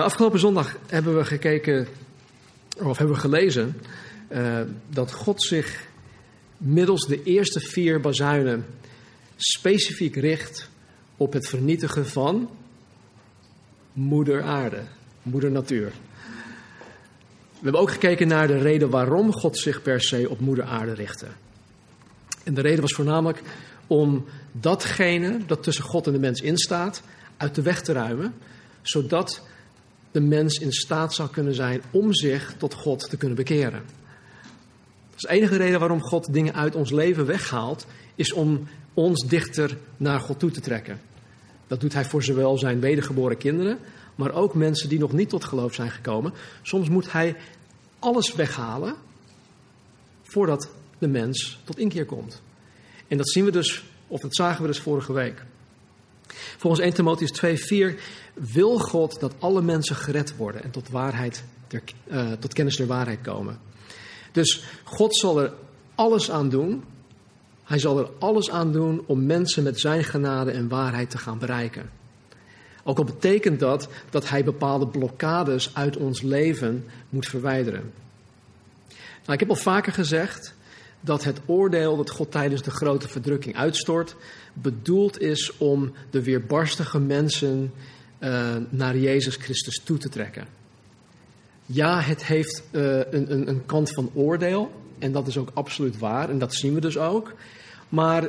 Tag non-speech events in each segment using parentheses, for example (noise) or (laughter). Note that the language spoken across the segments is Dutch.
Nou, afgelopen zondag hebben we gekeken, of hebben we gelezen, uh, dat God zich middels de eerste vier bazuinen specifiek richt op het vernietigen van moeder aarde, moeder natuur. We hebben ook gekeken naar de reden waarom God zich per se op moeder aarde richtte. En de reden was voornamelijk om datgene dat tussen God en de mens instaat uit de weg te ruimen, zodat de mens in staat zou kunnen zijn om zich tot God te kunnen bekeren. Is de enige reden waarom God dingen uit ons leven weghaalt, is om ons dichter naar God toe te trekken. Dat doet hij voor zowel zijn wedergeboren kinderen, maar ook mensen die nog niet tot geloof zijn gekomen. Soms moet hij alles weghalen voordat de mens tot inkeer komt. En dat zien we dus, of dat zagen we dus vorige week. Volgens 1 Timotheus 2:4 wil God dat alle mensen gered worden en tot, waarheid, uh, tot kennis der waarheid komen. Dus God zal er alles aan doen. Hij zal er alles aan doen om mensen met zijn genade en waarheid te gaan bereiken. Ook al betekent dat dat hij bepaalde blokkades uit ons leven moet verwijderen. Nou, ik heb al vaker gezegd dat het oordeel dat God tijdens de grote verdrukking uitstort, bedoeld is om de weerbarstige mensen uh, naar Jezus Christus toe te trekken. Ja, het heeft uh, een, een, een kant van oordeel, en dat is ook absoluut waar, en dat zien we dus ook. Maar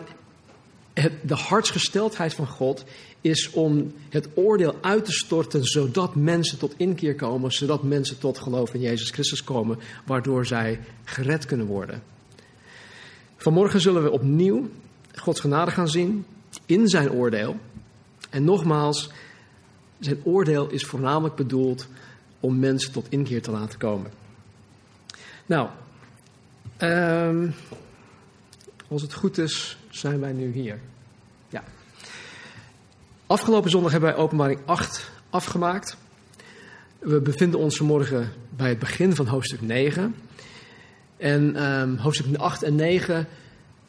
het, de hartsgesteldheid van God is om het oordeel uit te storten, zodat mensen tot inkeer komen, zodat mensen tot geloof in Jezus Christus komen, waardoor zij gered kunnen worden. Vanmorgen zullen we opnieuw Gods genade gaan zien in zijn oordeel. En nogmaals, zijn oordeel is voornamelijk bedoeld om mensen tot inkeer te laten komen. Nou, um, als het goed is, zijn wij nu hier. Ja. Afgelopen zondag hebben wij openbaring 8 afgemaakt. We bevinden ons vanmorgen bij het begin van hoofdstuk 9. En um, hoofdstuk 8 en 9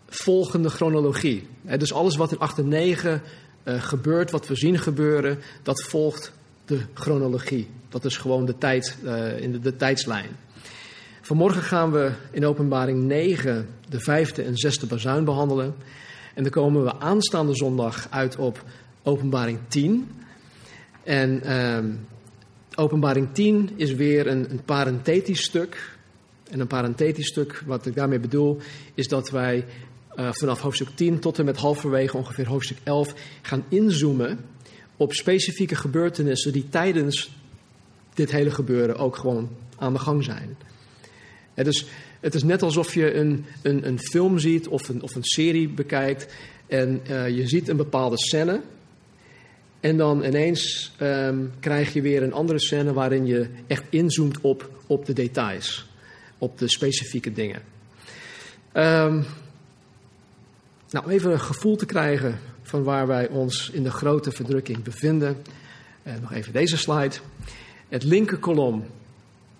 volgen de chronologie. dus alles wat in 8 en 9 uh, gebeurt, wat we zien gebeuren, dat volgt de chronologie. Dat is gewoon de, tijd, uh, in de, de tijdslijn. Vanmorgen gaan we in openbaring 9 de vijfde en zesde bazuin behandelen. En dan komen we aanstaande zondag uit op openbaring 10. En uh, openbaring 10 is weer een, een parenthetisch stuk. En een parenthetisch stuk, wat ik daarmee bedoel, is dat wij uh, vanaf hoofdstuk 10 tot en met halverwege ongeveer hoofdstuk 11 gaan inzoomen op specifieke gebeurtenissen die tijdens dit hele gebeuren ook gewoon aan de gang zijn. Het is, het is net alsof je een, een, een film ziet of een, of een serie bekijkt en uh, je ziet een bepaalde scène. En dan ineens um, krijg je weer een andere scène waarin je echt inzoomt op, op de details, op de specifieke dingen. Um, nou, even een gevoel te krijgen van waar wij ons in de grote verdrukking bevinden. Uh, nog even deze slide. Het linker kolom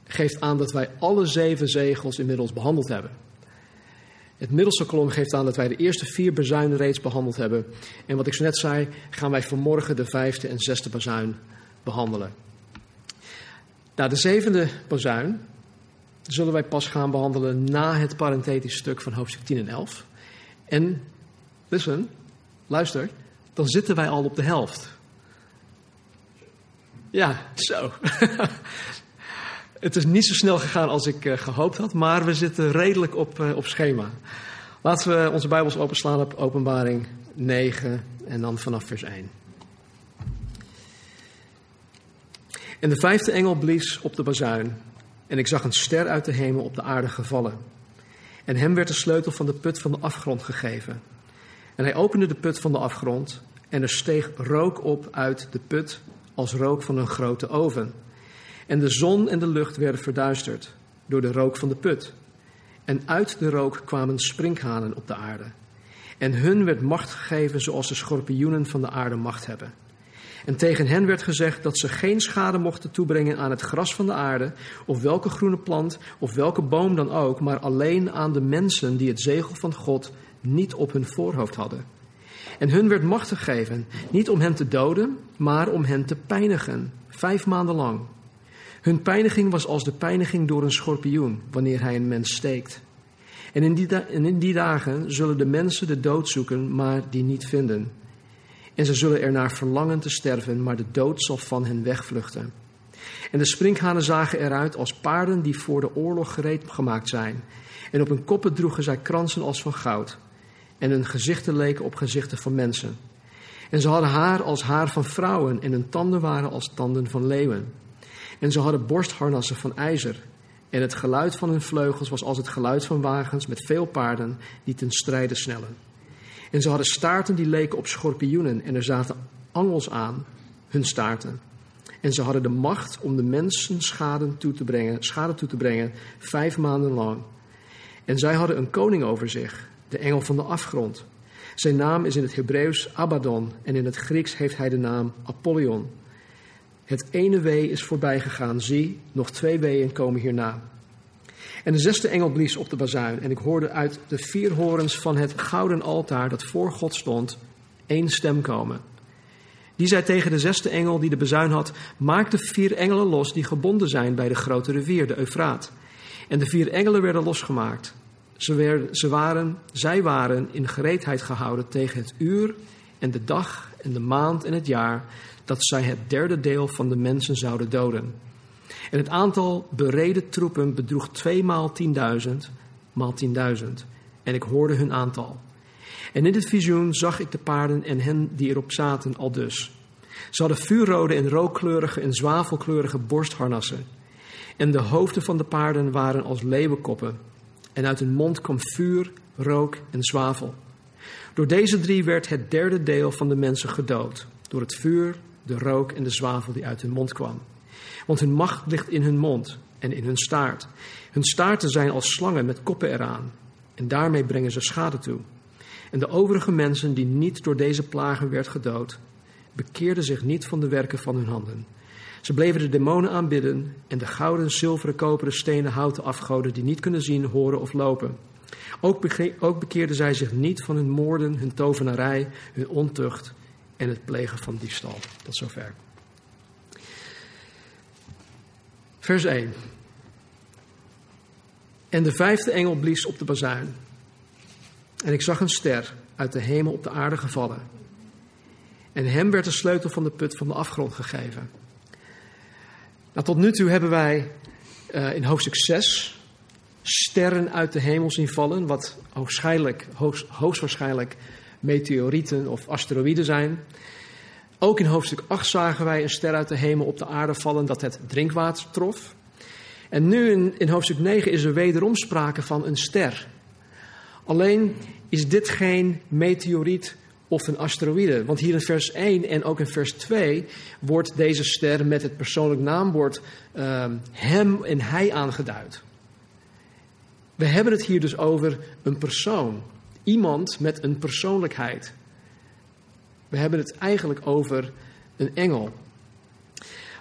geeft aan dat wij alle zeven zegels inmiddels behandeld hebben. Het middelste kolom geeft aan dat wij de eerste vier bazuinen reeds behandeld hebben. En wat ik zo net zei, gaan wij vanmorgen de vijfde en zesde bazuin behandelen. Nou, de zevende bazuin zullen wij pas gaan behandelen na het parenthetisch stuk van hoofdstuk 10 en 11. En, listen, luister, dan zitten wij al op de helft. Ja, zo. (laughs) Het is niet zo snel gegaan als ik uh, gehoopt had, maar we zitten redelijk op, uh, op schema. Laten we onze Bijbels openslaan op Openbaring 9 en dan vanaf vers 1. En de vijfde engel blies op de bazuin, en ik zag een ster uit de hemel op de aarde gevallen. En hem werd de sleutel van de put van de afgrond gegeven. En hij opende de put van de afgrond, en er steeg rook op uit de put als rook van een grote oven. En de zon en de lucht werden verduisterd door de rook van de put. En uit de rook kwamen sprinkhanen op de aarde. En hun werd macht gegeven zoals de schorpioenen van de aarde macht hebben. En tegen hen werd gezegd dat ze geen schade mochten toebrengen aan het gras van de aarde, of welke groene plant, of welke boom dan ook, maar alleen aan de mensen die het zegel van God niet op hun voorhoofd hadden. En hun werd macht gegeven, niet om hen te doden, maar om hen te pijnigen, vijf maanden lang. Hun pijniging was als de pijniging door een schorpioen, wanneer hij een mens steekt. En in, die en in die dagen zullen de mensen de dood zoeken, maar die niet vinden. En ze zullen ernaar verlangen te sterven, maar de dood zal van hen wegvluchten. En de sprinkhanen zagen eruit als paarden die voor de oorlog gereed gemaakt zijn. En op hun koppen droegen zij kransen als van goud. En hun gezichten leken op gezichten van mensen. En ze hadden haar als haar van vrouwen en hun tanden waren als tanden van leeuwen. En ze hadden borstharnassen van ijzer. En het geluid van hun vleugels was als het geluid van wagens met veel paarden die ten strijde snellen. En ze hadden staarten die leken op schorpioenen en er zaten angels aan hun staarten. En ze hadden de macht om de mensen schade toe te brengen, schade toe te brengen vijf maanden lang. En zij hadden een koning over zich, de engel van de afgrond. Zijn naam is in het Hebreeuws Abaddon en in het Grieks heeft hij de naam Apollyon. Het ene wee is voorbij gegaan, zie, nog twee weeën komen hierna. En de zesde engel blies op de bazuin en ik hoorde uit de vier horens van het gouden altaar dat voor God stond één stem komen. Die zei tegen de zesde engel die de bezuin had: Maak de vier engelen los die gebonden zijn bij de grote rivier, de Eufraat. En de vier engelen werden losgemaakt. Ze, werden, ze waren, zij waren in gereedheid gehouden tegen het uur en de dag en de maand en het jaar dat zij het derde deel van de mensen zouden doden. En het aantal bereden troepen bedroeg tweemaal tienduizend, maal tienduizend. En ik hoorde hun aantal. En in dit visioen zag ik de paarden en hen die erop zaten al dus. Ze hadden vuurrode en rookkleurige en zwavelkleurige borstharnassen. En de hoofden van de paarden waren als leeuwenkoppen. En uit hun mond kwam vuur, rook en zwavel. Door deze drie werd het derde deel van de mensen gedood. Door het vuur, de rook en de zwavel die uit hun mond kwam. Want hun macht ligt in hun mond en in hun staart. Hun staarten zijn als slangen met koppen eraan. En daarmee brengen ze schade toe. En de overige mensen die niet door deze plagen werd gedood, bekeerden zich niet van de werken van hun handen. Ze bleven de demonen aanbidden en de gouden, zilveren, koperen, stenen, houten afgoden die niet kunnen zien, horen of lopen. Ook, ook bekeerden zij zich niet van hun moorden, hun tovenarij, hun ontucht en het plegen van diefstal. Tot zover. Vers 1. En de vijfde engel blies op de bazuin. En ik zag een ster uit de hemel op de aarde gevallen. En hem werd de sleutel van de put van de afgrond gegeven. Nou, tot nu toe hebben wij uh, in hoofdstuk 6 sterren uit de hemel zien vallen, wat hoogstwaarschijnlijk, hoogst, hoogstwaarschijnlijk meteorieten of asteroïden zijn. Ook in hoofdstuk 8 zagen wij een ster uit de hemel op de aarde vallen dat het drinkwater trof. En nu in, in hoofdstuk 9 is er wederom sprake van een ster. Alleen is dit geen meteoriet of een asteroïde. Want hier in vers 1 en ook in vers 2 wordt deze ster met het persoonlijk naamwoord uh, hem en hij aangeduid. We hebben het hier dus over een persoon. Iemand met een persoonlijkheid. We hebben het eigenlijk over een engel.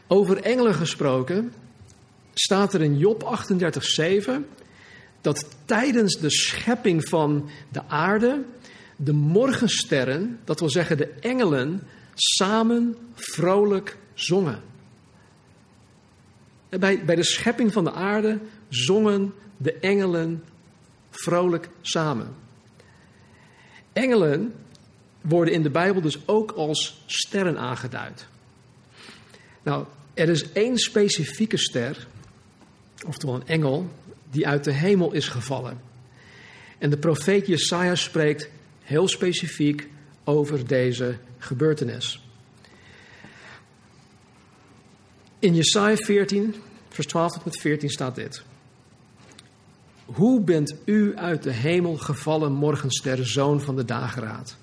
Over engelen gesproken staat er in Job 38:7 dat tijdens de schepping van de aarde de morgensterren, dat wil zeggen de engelen, samen vrolijk zongen. Bij, bij de schepping van de aarde zongen de engelen vrolijk samen. Engelen worden in de Bijbel dus ook als sterren aangeduid. Nou, er is één specifieke ster, oftewel een engel, die uit de hemel is gevallen. En de profeet Jesaja spreekt heel specifiek over deze gebeurtenis. In Jesaja 14, vers 12 tot met 14 staat dit. Hoe bent u uit de hemel gevallen, morgenster, zoon van de dageraad?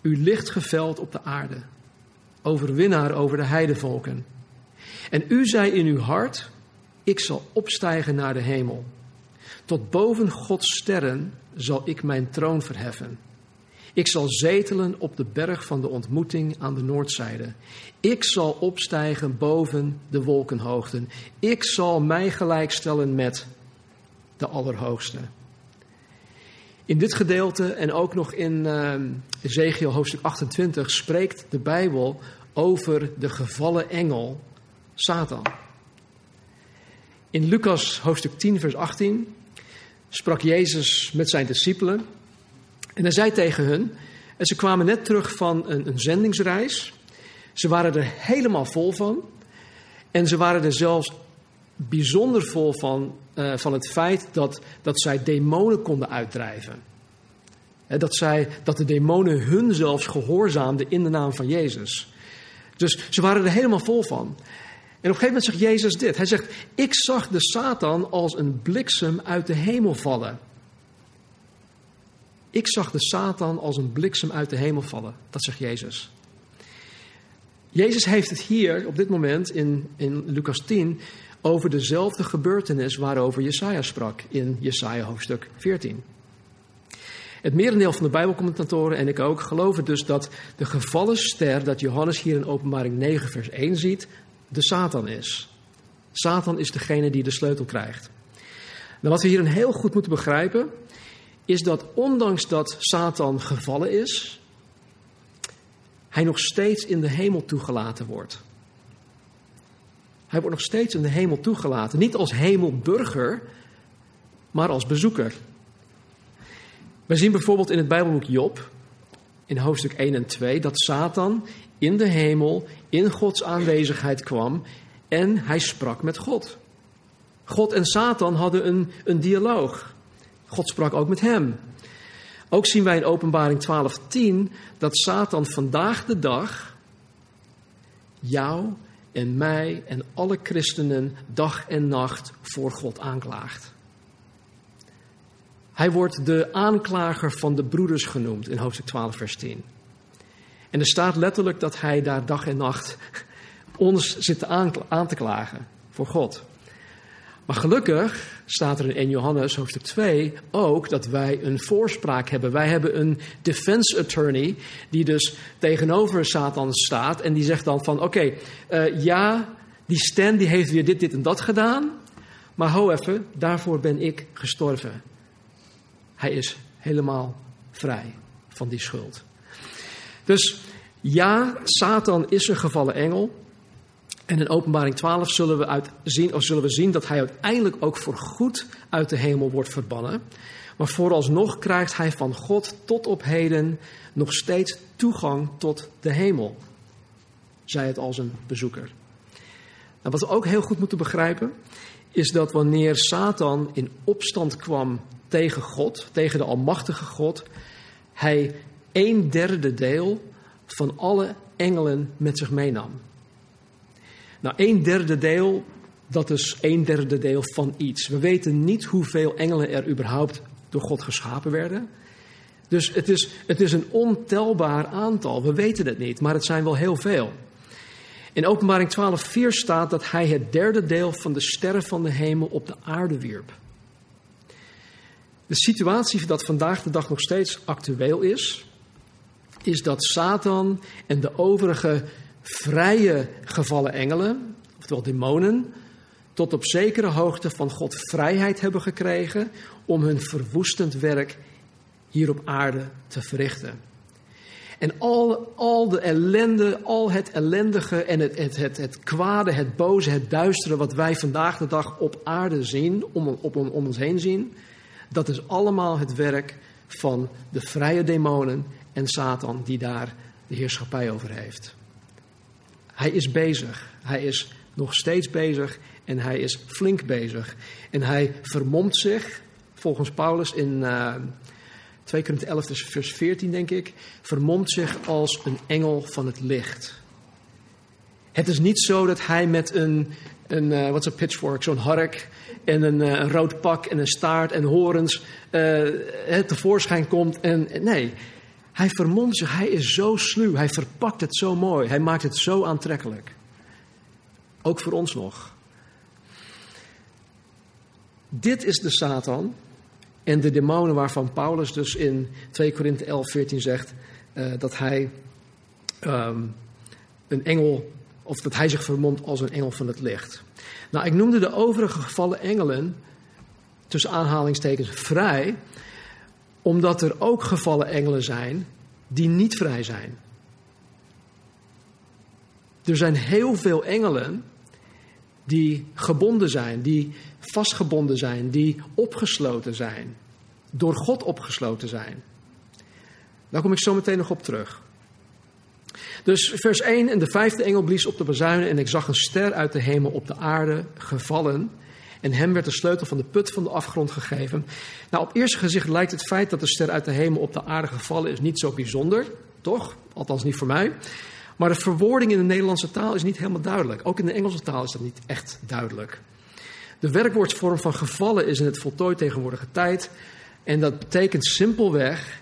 U licht geveld op de aarde, overwinnaar over de heidevolken. En u zei in uw hart, ik zal opstijgen naar de hemel. Tot boven Gods sterren zal ik mijn troon verheffen. Ik zal zetelen op de berg van de ontmoeting aan de noordzijde. Ik zal opstijgen boven de wolkenhoogten. Ik zal mij gelijkstellen met de Allerhoogste. In dit gedeelte en ook nog in uh, Ezekiel hoofdstuk 28 spreekt de Bijbel over de gevallen engel Satan. In Lucas hoofdstuk 10, vers 18 sprak Jezus met zijn discipelen. En hij zei tegen hun, en ze kwamen net terug van een, een zendingsreis. Ze waren er helemaal vol van. En ze waren er zelfs bijzonder vol van, uh, van het feit dat, dat zij demonen konden uitdrijven. dat, zij, dat de demonen hun zelfs gehoorzaamden in de naam van Jezus. Dus ze waren er helemaal vol van. En op een gegeven moment zegt Jezus dit. Hij zegt, ik zag de Satan als een bliksem uit de hemel vallen. Ik zag de Satan als een bliksem uit de hemel vallen. Dat zegt Jezus. Jezus heeft het hier op dit moment in, in Lucas 10 over dezelfde gebeurtenis waarover Jesaja sprak in Jesaja hoofdstuk 14. Het merendeel van de Bijbelcommentatoren en ik ook geloven dus dat de gevallen ster dat Johannes hier in Openbaring 9 vers 1 ziet, de Satan is. Satan is degene die de sleutel krijgt. Nou, wat we hierin heel goed moeten begrijpen, is dat ondanks dat Satan gevallen is, hij nog steeds in de hemel toegelaten wordt. Hij wordt nog steeds in de hemel toegelaten. Niet als hemelburger, maar als bezoeker. We zien bijvoorbeeld in het Bijbelboek Job, in hoofdstuk 1 en 2, dat Satan in de hemel in Gods aanwezigheid kwam en hij sprak met God. God en Satan hadden een, een dialoog. God sprak ook met hem. Ook zien wij in Openbaring 12:10 dat Satan vandaag de dag jou en mij en alle christenen dag en nacht voor God aanklaagt. Hij wordt de aanklager van de broeders genoemd in hoofdstuk 12, vers 10. En er staat letterlijk dat hij daar dag en nacht (laughs) ons zit aan te klagen voor God. Maar gelukkig staat er in 1 Johannes hoofdstuk 2 ook dat wij een voorspraak hebben. Wij hebben een defense attorney die dus tegenover Satan staat en die zegt dan van oké, eh, ja, die Stan die heeft weer dit, dit en dat gedaan, maar hou even, daarvoor ben ik gestorven. Hij is helemaal vrij van die schuld. Dus ja, Satan is een gevallen engel. En in Openbaring 12 zullen we, uit zien, of zullen we zien dat hij uiteindelijk ook voor goed uit de hemel wordt verbannen. Maar vooralsnog krijgt hij van God tot op heden nog steeds toegang tot de hemel. Zij het als een bezoeker. Wat we ook heel goed moeten begrijpen, is dat wanneer Satan in opstand kwam tegen God, tegen de Almachtige God, hij een derde deel van alle engelen met zich meenam. Nou, een derde deel, dat is een derde deel van iets. We weten niet hoeveel engelen er überhaupt door God geschapen werden. Dus het is, het is een ontelbaar aantal. We weten het niet, maar het zijn wel heel veel. In Openbaring 12:4 staat dat hij het derde deel van de sterren van de hemel op de aarde wierp. De situatie dat vandaag de dag nog steeds actueel is, is dat Satan en de overige vrije gevallen engelen, oftewel demonen, tot op zekere hoogte van God vrijheid hebben gekregen om hun verwoestend werk hier op aarde te verrichten. En al, al de ellende, al het ellendige en het, het, het, het kwade, het boze, het duistere wat wij vandaag de dag op aarde zien, om, op, om, om ons heen zien, dat is allemaal het werk van de vrije demonen en Satan die daar de heerschappij over heeft. Hij is bezig. Hij is nog steeds bezig en hij is flink bezig. En hij vermomt zich, volgens Paulus in uh, 2 Korinthe 11 vers 14 denk ik, vermomt zich als een engel van het licht. Het is niet zo dat hij met een, een uh, wat is een pitchfork, zo'n hark en een, uh, een, rood pak en een staart en horens tevoorschijn komt. En, nee, hij vermomt zich, hij is zo sluw, hij verpakt het zo mooi, hij maakt het zo aantrekkelijk. Ook voor ons nog. Dit is de Satan en de demonen waarvan Paulus dus in 2 Korinthe 11, 14 zegt uh, dat hij um, een engel, of dat hij zich vermomt als een engel van het licht. Nou, ik noemde de overige gevallen engelen, tussen aanhalingstekens, vrij, Omdat er ook gevallen engelen zijn die niet vrij zijn. Er zijn heel veel engelen die gebonden zijn, die vastgebonden zijn, die opgesloten zijn. Door God opgesloten zijn. Daar kom ik zo meteen nog op terug. Dus vers 1, en de vijfde engel blies op de bazuinen en ik zag een ster uit de hemel op de aarde gevallen. En hem werd de sleutel van de put van de afgrond gegeven. Nou, op eerste gezicht lijkt het feit dat de ster uit de hemel op de aarde gevallen is niet zo bijzonder, toch? Althans niet voor mij. Maar de verwoording in de Nederlandse taal is niet helemaal duidelijk. Ook in de Engelse taal is dat niet echt duidelijk. De werkwoordsvorm van gevallen is in het voltooid tegenwoordige tijd. En dat betekent simpelweg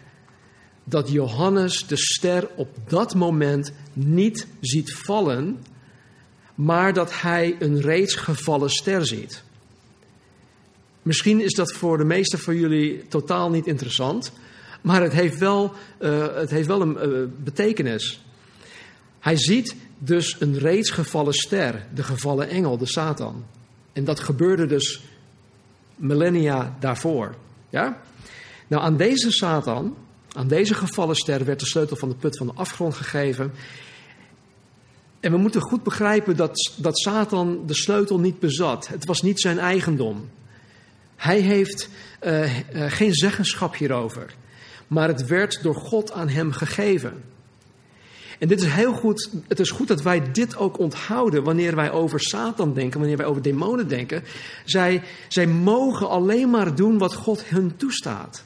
dat Johannes de ster op dat moment niet ziet vallen, maar dat hij een reeds gevallen ster ziet. Misschien is dat voor de meesten van jullie totaal niet interessant, maar het heeft wel, uh, het heeft wel een uh, betekenis. Hij ziet dus een reeds gevallen ster, de gevallen engel, de Satan. En dat gebeurde dus millennia daarvoor. Ja? Nou, aan deze Satan, aan deze gevallen ster, werd de sleutel van de put van de afgrond gegeven. En we moeten goed begrijpen dat, dat Satan de sleutel niet bezat. Het was niet zijn eigendom. Hij heeft uh, uh, geen zeggenschap hierover. Maar het werd door God aan hem gegeven. En dit is heel goed. Het is goed dat wij dit ook onthouden wanneer wij over Satan denken, wanneer wij over demonen denken. Zij, zij mogen alleen maar doen wat God hun toestaat.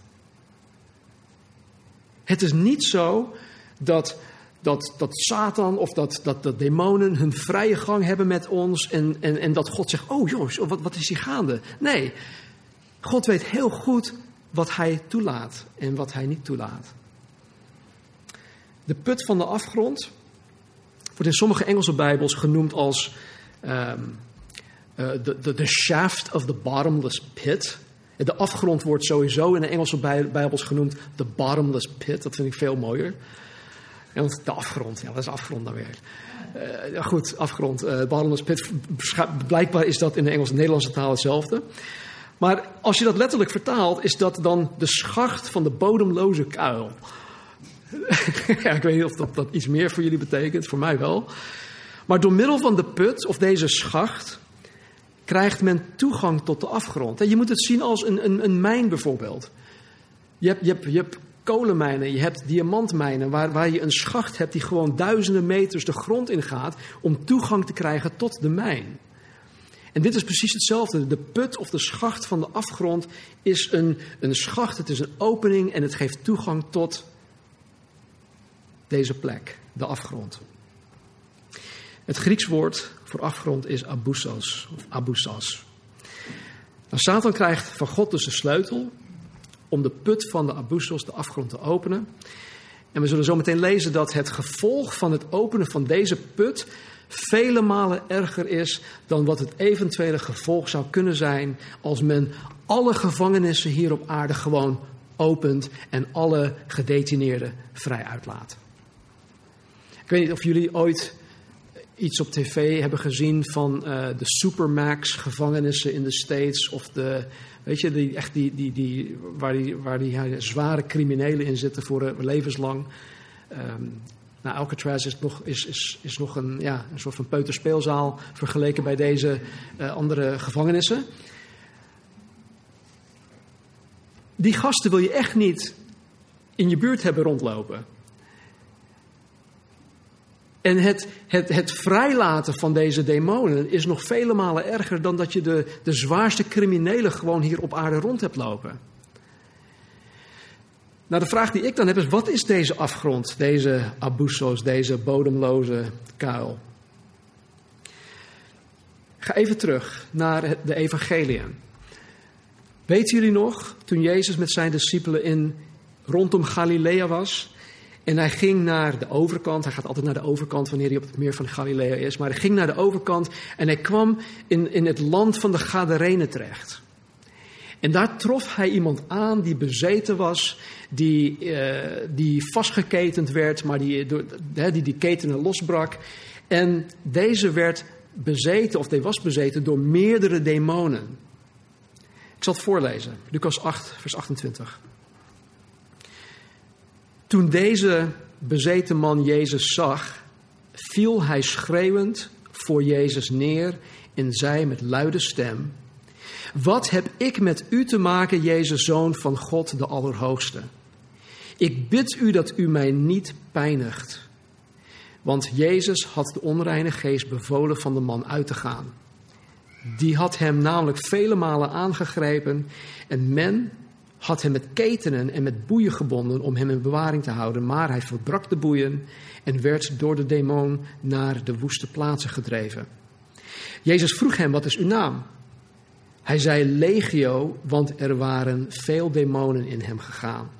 Het is niet zo dat, dat, dat Satan of dat, dat, dat demonen hun vrije gang hebben met ons en, en, en dat God zegt, oh jongens, wat, wat is hier gaande? Nee, God weet heel goed wat hij toelaat en wat hij niet toelaat. De put van de afgrond wordt in sommige Engelse Bijbels genoemd als um, uh, the, the shaft of the bottomless pit. De afgrond wordt sowieso in de Engelse Bijbels genoemd the bottomless pit. Dat vind ik veel mooier. En de afgrond, ja, dat is afgrond dan weer. Ja, goed, afgrond, uh, bottomless pit. Blijkbaar is dat in de Engelse en Nederlandse taal hetzelfde. Maar als je dat letterlijk vertaalt, is dat dan de schacht van de bodemloze kuil. (laughs) ja, ik weet niet of dat, dat iets meer voor jullie betekent, voor mij wel. Maar door middel van de put of deze schacht krijgt men toegang tot de afgrond. En je moet het zien als een, een, een mijn bijvoorbeeld. Je hebt, je, hebt, je kolenmijnen, je hebt diamantmijnen, waar, waar je een schacht hebt die gewoon duizenden meters de grond in gaat om toegang te krijgen tot de mijn. En dit is precies hetzelfde. De put of de schacht van de afgrond is een, een schacht, het is een opening en het geeft toegang tot deze plek, de afgrond. Het Grieks woord voor afgrond is abousos of abusas. Nou, Satan krijgt van God dus de sleutel om de put van de abussos, de afgrond, te openen. En we zullen zo meteen lezen dat het gevolg van het openen van deze put vele malen erger is dan wat het eventuele gevolg zou kunnen zijn als men alle gevangenissen hier op aarde gewoon opent en alle gedetineerden vrij uitlaat. Ik weet niet of jullie ooit iets op tv hebben gezien van uh, de Supermax gevangenissen in de States. Of de, weet je, die, echt die, die, die, waar, die, waar die zware criminelen in zitten voor uh, levenslang. Um, nou, Alcatraz is nog, is, is, is nog een, ja, een soort van peuterspeelzaal vergeleken bij deze uh, andere gevangenissen. Die gasten wil je echt niet in je buurt hebben rondlopen. En het, het, het vrijlaten van deze demonen is nog vele malen erger dan dat je de, de zwaarste criminelen gewoon hier op aarde rond hebt lopen. Nou, de vraag die ik dan heb is: wat is deze afgrond, deze abussos, deze bodemloze kuil? ga even terug naar de evangeliën. Weten jullie nog, toen Jezus met zijn discipelen in, rondom Galilea was, en hij ging naar de overkant. Hij gaat altijd naar de overkant wanneer hij op het meer van Galilea is. Maar hij ging naar de overkant en hij kwam in, in het land van de Gadarenen terecht. En daar trof hij iemand aan die bezeten was, die, uh, die vastgeketend werd, maar die, door, die die ketenen losbrak. En deze werd bezeten, of hij was bezeten, door meerdere demonen. Ik zal het voorlezen, Lucas 8, vers 28. Toen deze bezeten man Jezus zag, viel hij schreeuwend voor Jezus neer en zei met luide stem: Wat heb ik met u te maken, Jezus, zoon van God de Allerhoogste? Ik bid u dat u mij niet pijnigt. Want Jezus had de onreine geest bevolen van de man uit te gaan. Die had hem namelijk vele malen aangegrepen en men had hem met ketenen en met boeien gebonden om hem in bewaring te houden. Maar hij verbrak de boeien en werd door de demon naar de woeste plaatsen gedreven. Jezus vroeg hem, wat is uw naam? Hij zei legio, want er waren veel demonen in hem gegaan.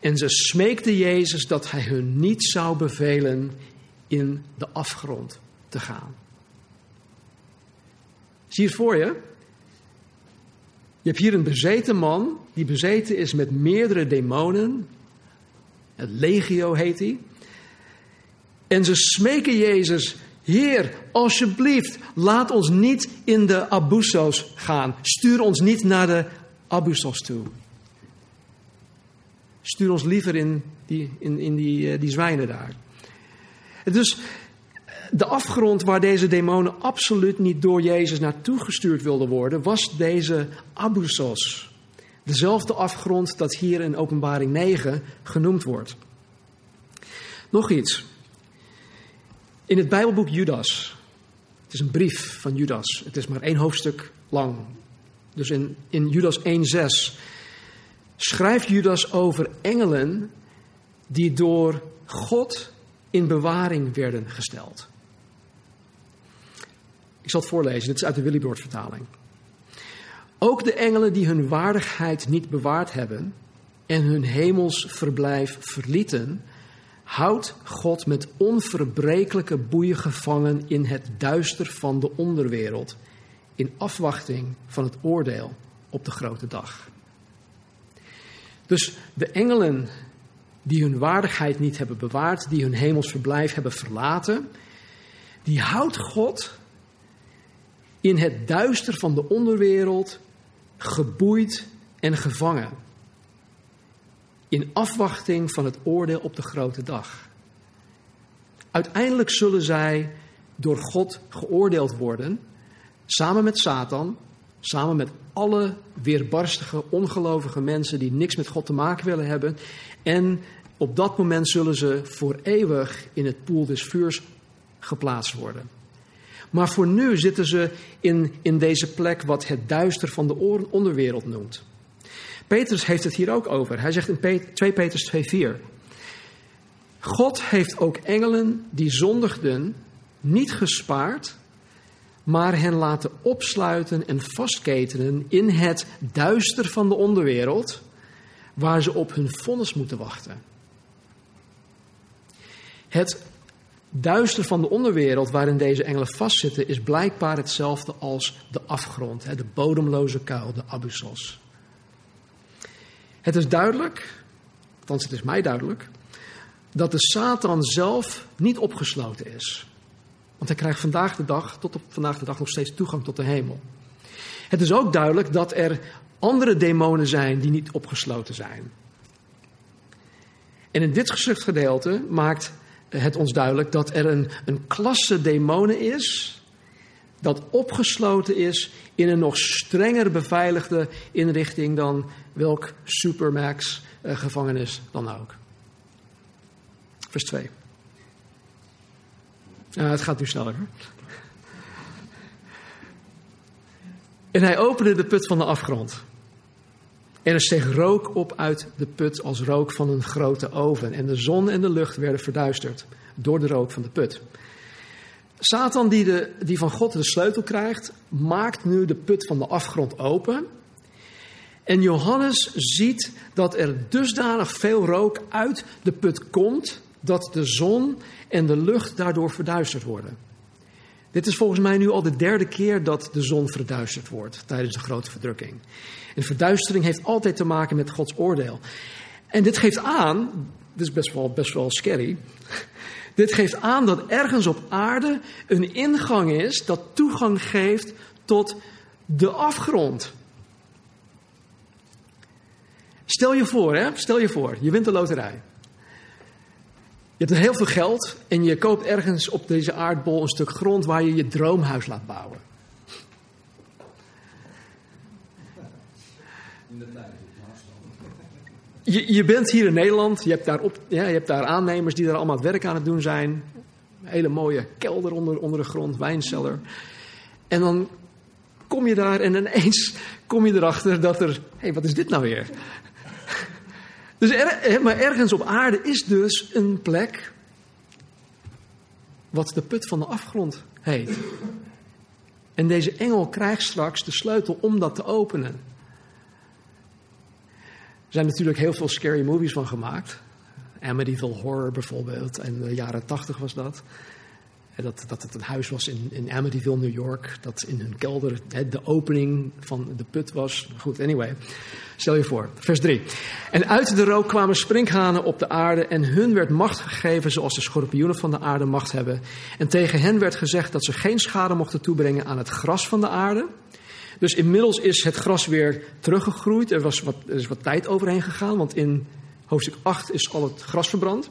En ze smeekten Jezus dat hij hun niet zou bevelen in de afgrond te gaan. Zie je het voor je? Je hebt hier een bezeten man die bezeten is met meerdere demonen. Het legio heet hij. En ze smeken Jezus, Heer, alsjeblieft, laat ons niet in de Abusos gaan. Stuur ons niet naar de Abusos toe. Stuur ons liever in die, in, in die, eh, die zwijnen daar. Dus de afgrond waar deze demonen absoluut niet door Jezus naartoe gestuurd wilden worden, was deze Abusos. Dezelfde afgrond dat hier in Openbaring 9 genoemd wordt. Nog iets. In het Bijbelboek Judas. Het is een brief van Judas. Het is maar één hoofdstuk lang. Dus in, in Judas 1:6 schrijft Judas over engelen die door God in bewaring werden gesteld. Ik zal het voorlezen, dit is uit de Willybord vertaling. Ook de engelen die hun waardigheid niet bewaard hebben en hun hemels verblijf verlieten, houdt God met onverbrekelijke boeien gevangen in het duister van de onderwereld, in afwachting van het oordeel op de grote dag. Dus de engelen die hun waardigheid niet hebben bewaard, die hun hemels verblijf hebben verlaten, die houdt God in het duister van de onderwereld geboeid en gevangen. In afwachting van het oordeel op de grote dag. Uiteindelijk zullen zij door God geoordeeld worden, samen met Satan, samen met alle weerbarstige, ongelovige mensen die niks met God te maken willen hebben. En op dat moment zullen ze voor eeuwig in het poel des vuurs geplaatst worden. Maar voor nu zitten ze in, in deze plek wat het duister van de onderwereld noemt. Petrus heeft het hier ook over. Hij zegt in 2 Petrus 2:4. God heeft ook engelen die zondigden niet gespaard, maar hen laten opsluiten en vastketenen in het duister van de onderwereld, waar ze op hun vonnis moeten wachten. Het duister van de onderwereld waarin deze engelen vastzitten is blijkbaar hetzelfde als de afgrond, de bodemloze kuil, de abyssos. Het is duidelijk, althans het is mij duidelijk, dat de Satan zelf niet opgesloten is. Want hij krijgt vandaag de dag, tot op vandaag de dag nog steeds toegang tot de hemel. Het is ook duidelijk dat er andere demonen zijn die niet opgesloten zijn. En in dit geschriftgedeelte maakt het ons duidelijk dat er een, een klasse demonen is, dat opgesloten is in een nog strenger beveiligde inrichting dan welk supermax uh, gevangenis dan ook. Vers 2. Uh, het gaat nu sneller. En hij opende de put van de afgrond. En er steeg rook op uit de put als rook van een grote oven. En de zon en de lucht werden verduisterd door de rook van de put. Satan, die, de, die van God de sleutel krijgt, maakt nu de put van de afgrond open. En Johannes ziet dat er dusdanig veel rook uit de put komt, dat de zon en de lucht daardoor verduisterd worden. Dit is volgens mij nu al de derde keer dat de zon verduisterd wordt tijdens de grote verdrukking. En verduistering heeft altijd te maken met Gods oordeel. En dit geeft aan, dit is best wel, best wel scary. Dit geeft aan dat ergens op aarde een ingang is dat toegang geeft tot de afgrond. Stel je voor, hè? Stel je voor, je wint de loterij. Je hebt heel veel geld en je koopt ergens op deze aardbol een stuk grond waar je je droomhuis laat bouwen. Je, je bent hier in Nederland, je hebt, daar ja, je hebt daar aannemers die daar allemaal het werk aan het doen zijn. Een hele mooie kelder onder, onder de grond, wijncellar. En dan kom je daar en ineens kom je erachter dat er... Hé, hey, wat is dit nou weer? Dus er, maar ergens op aarde is dus een plek wat de put van de afgrond heet. En deze engel krijgt straks de sleutel om dat te openen. Er zijn natuurlijk heel veel scary movies van gemaakt. Amityville Horror bijvoorbeeld, in de jaren tachtig was dat. Dat, dat het een huis was in, in Amityville, New York. Dat in hun kelder hè, de opening van de put was. Goed, anyway. Stel je voor, vers 3. En uit de rook kwamen sprinkhanen op de aarde. En hun werd macht gegeven zoals de schorpioenen van de aarde macht hebben. En tegen hen werd gezegd dat ze geen schade mochten toebrengen aan het gras van de aarde. Dus inmiddels is het gras weer teruggegroeid. Er, was wat, er is wat tijd overheen gegaan, want in hoofdstuk 8 is al het gras verbrand.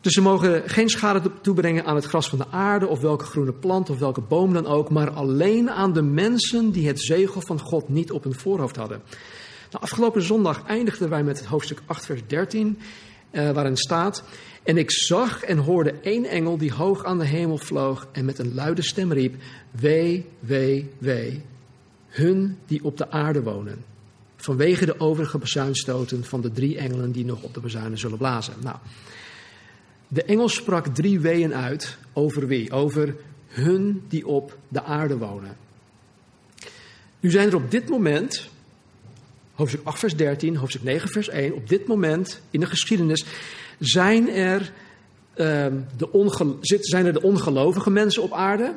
Dus ze mogen geen schade toebrengen aan het gras van de aarde, of welke groene plant, of welke boom dan ook, maar alleen aan de mensen die het zegel van God niet op hun voorhoofd hadden. Nou, afgelopen zondag eindigden wij met het hoofdstuk 8, vers 13, eh, waarin staat: En ik zag en hoorde één engel die hoog aan de hemel vloog en met een luide stem riep: Wee, wee, wee, hun die op de aarde wonen. Vanwege de overige bezuinstoten van de drie engelen die nog op de bezuinen zullen blazen. Nou, de engel sprak drie weeën uit over wie? Over hun die op de aarde wonen. Nu zijn er op dit moment, hoofdstuk 8 vers 13, hoofdstuk 9 vers 1, op dit moment in de geschiedenis zijn er, uh, de, zijn er de ongelovige mensen op aarde.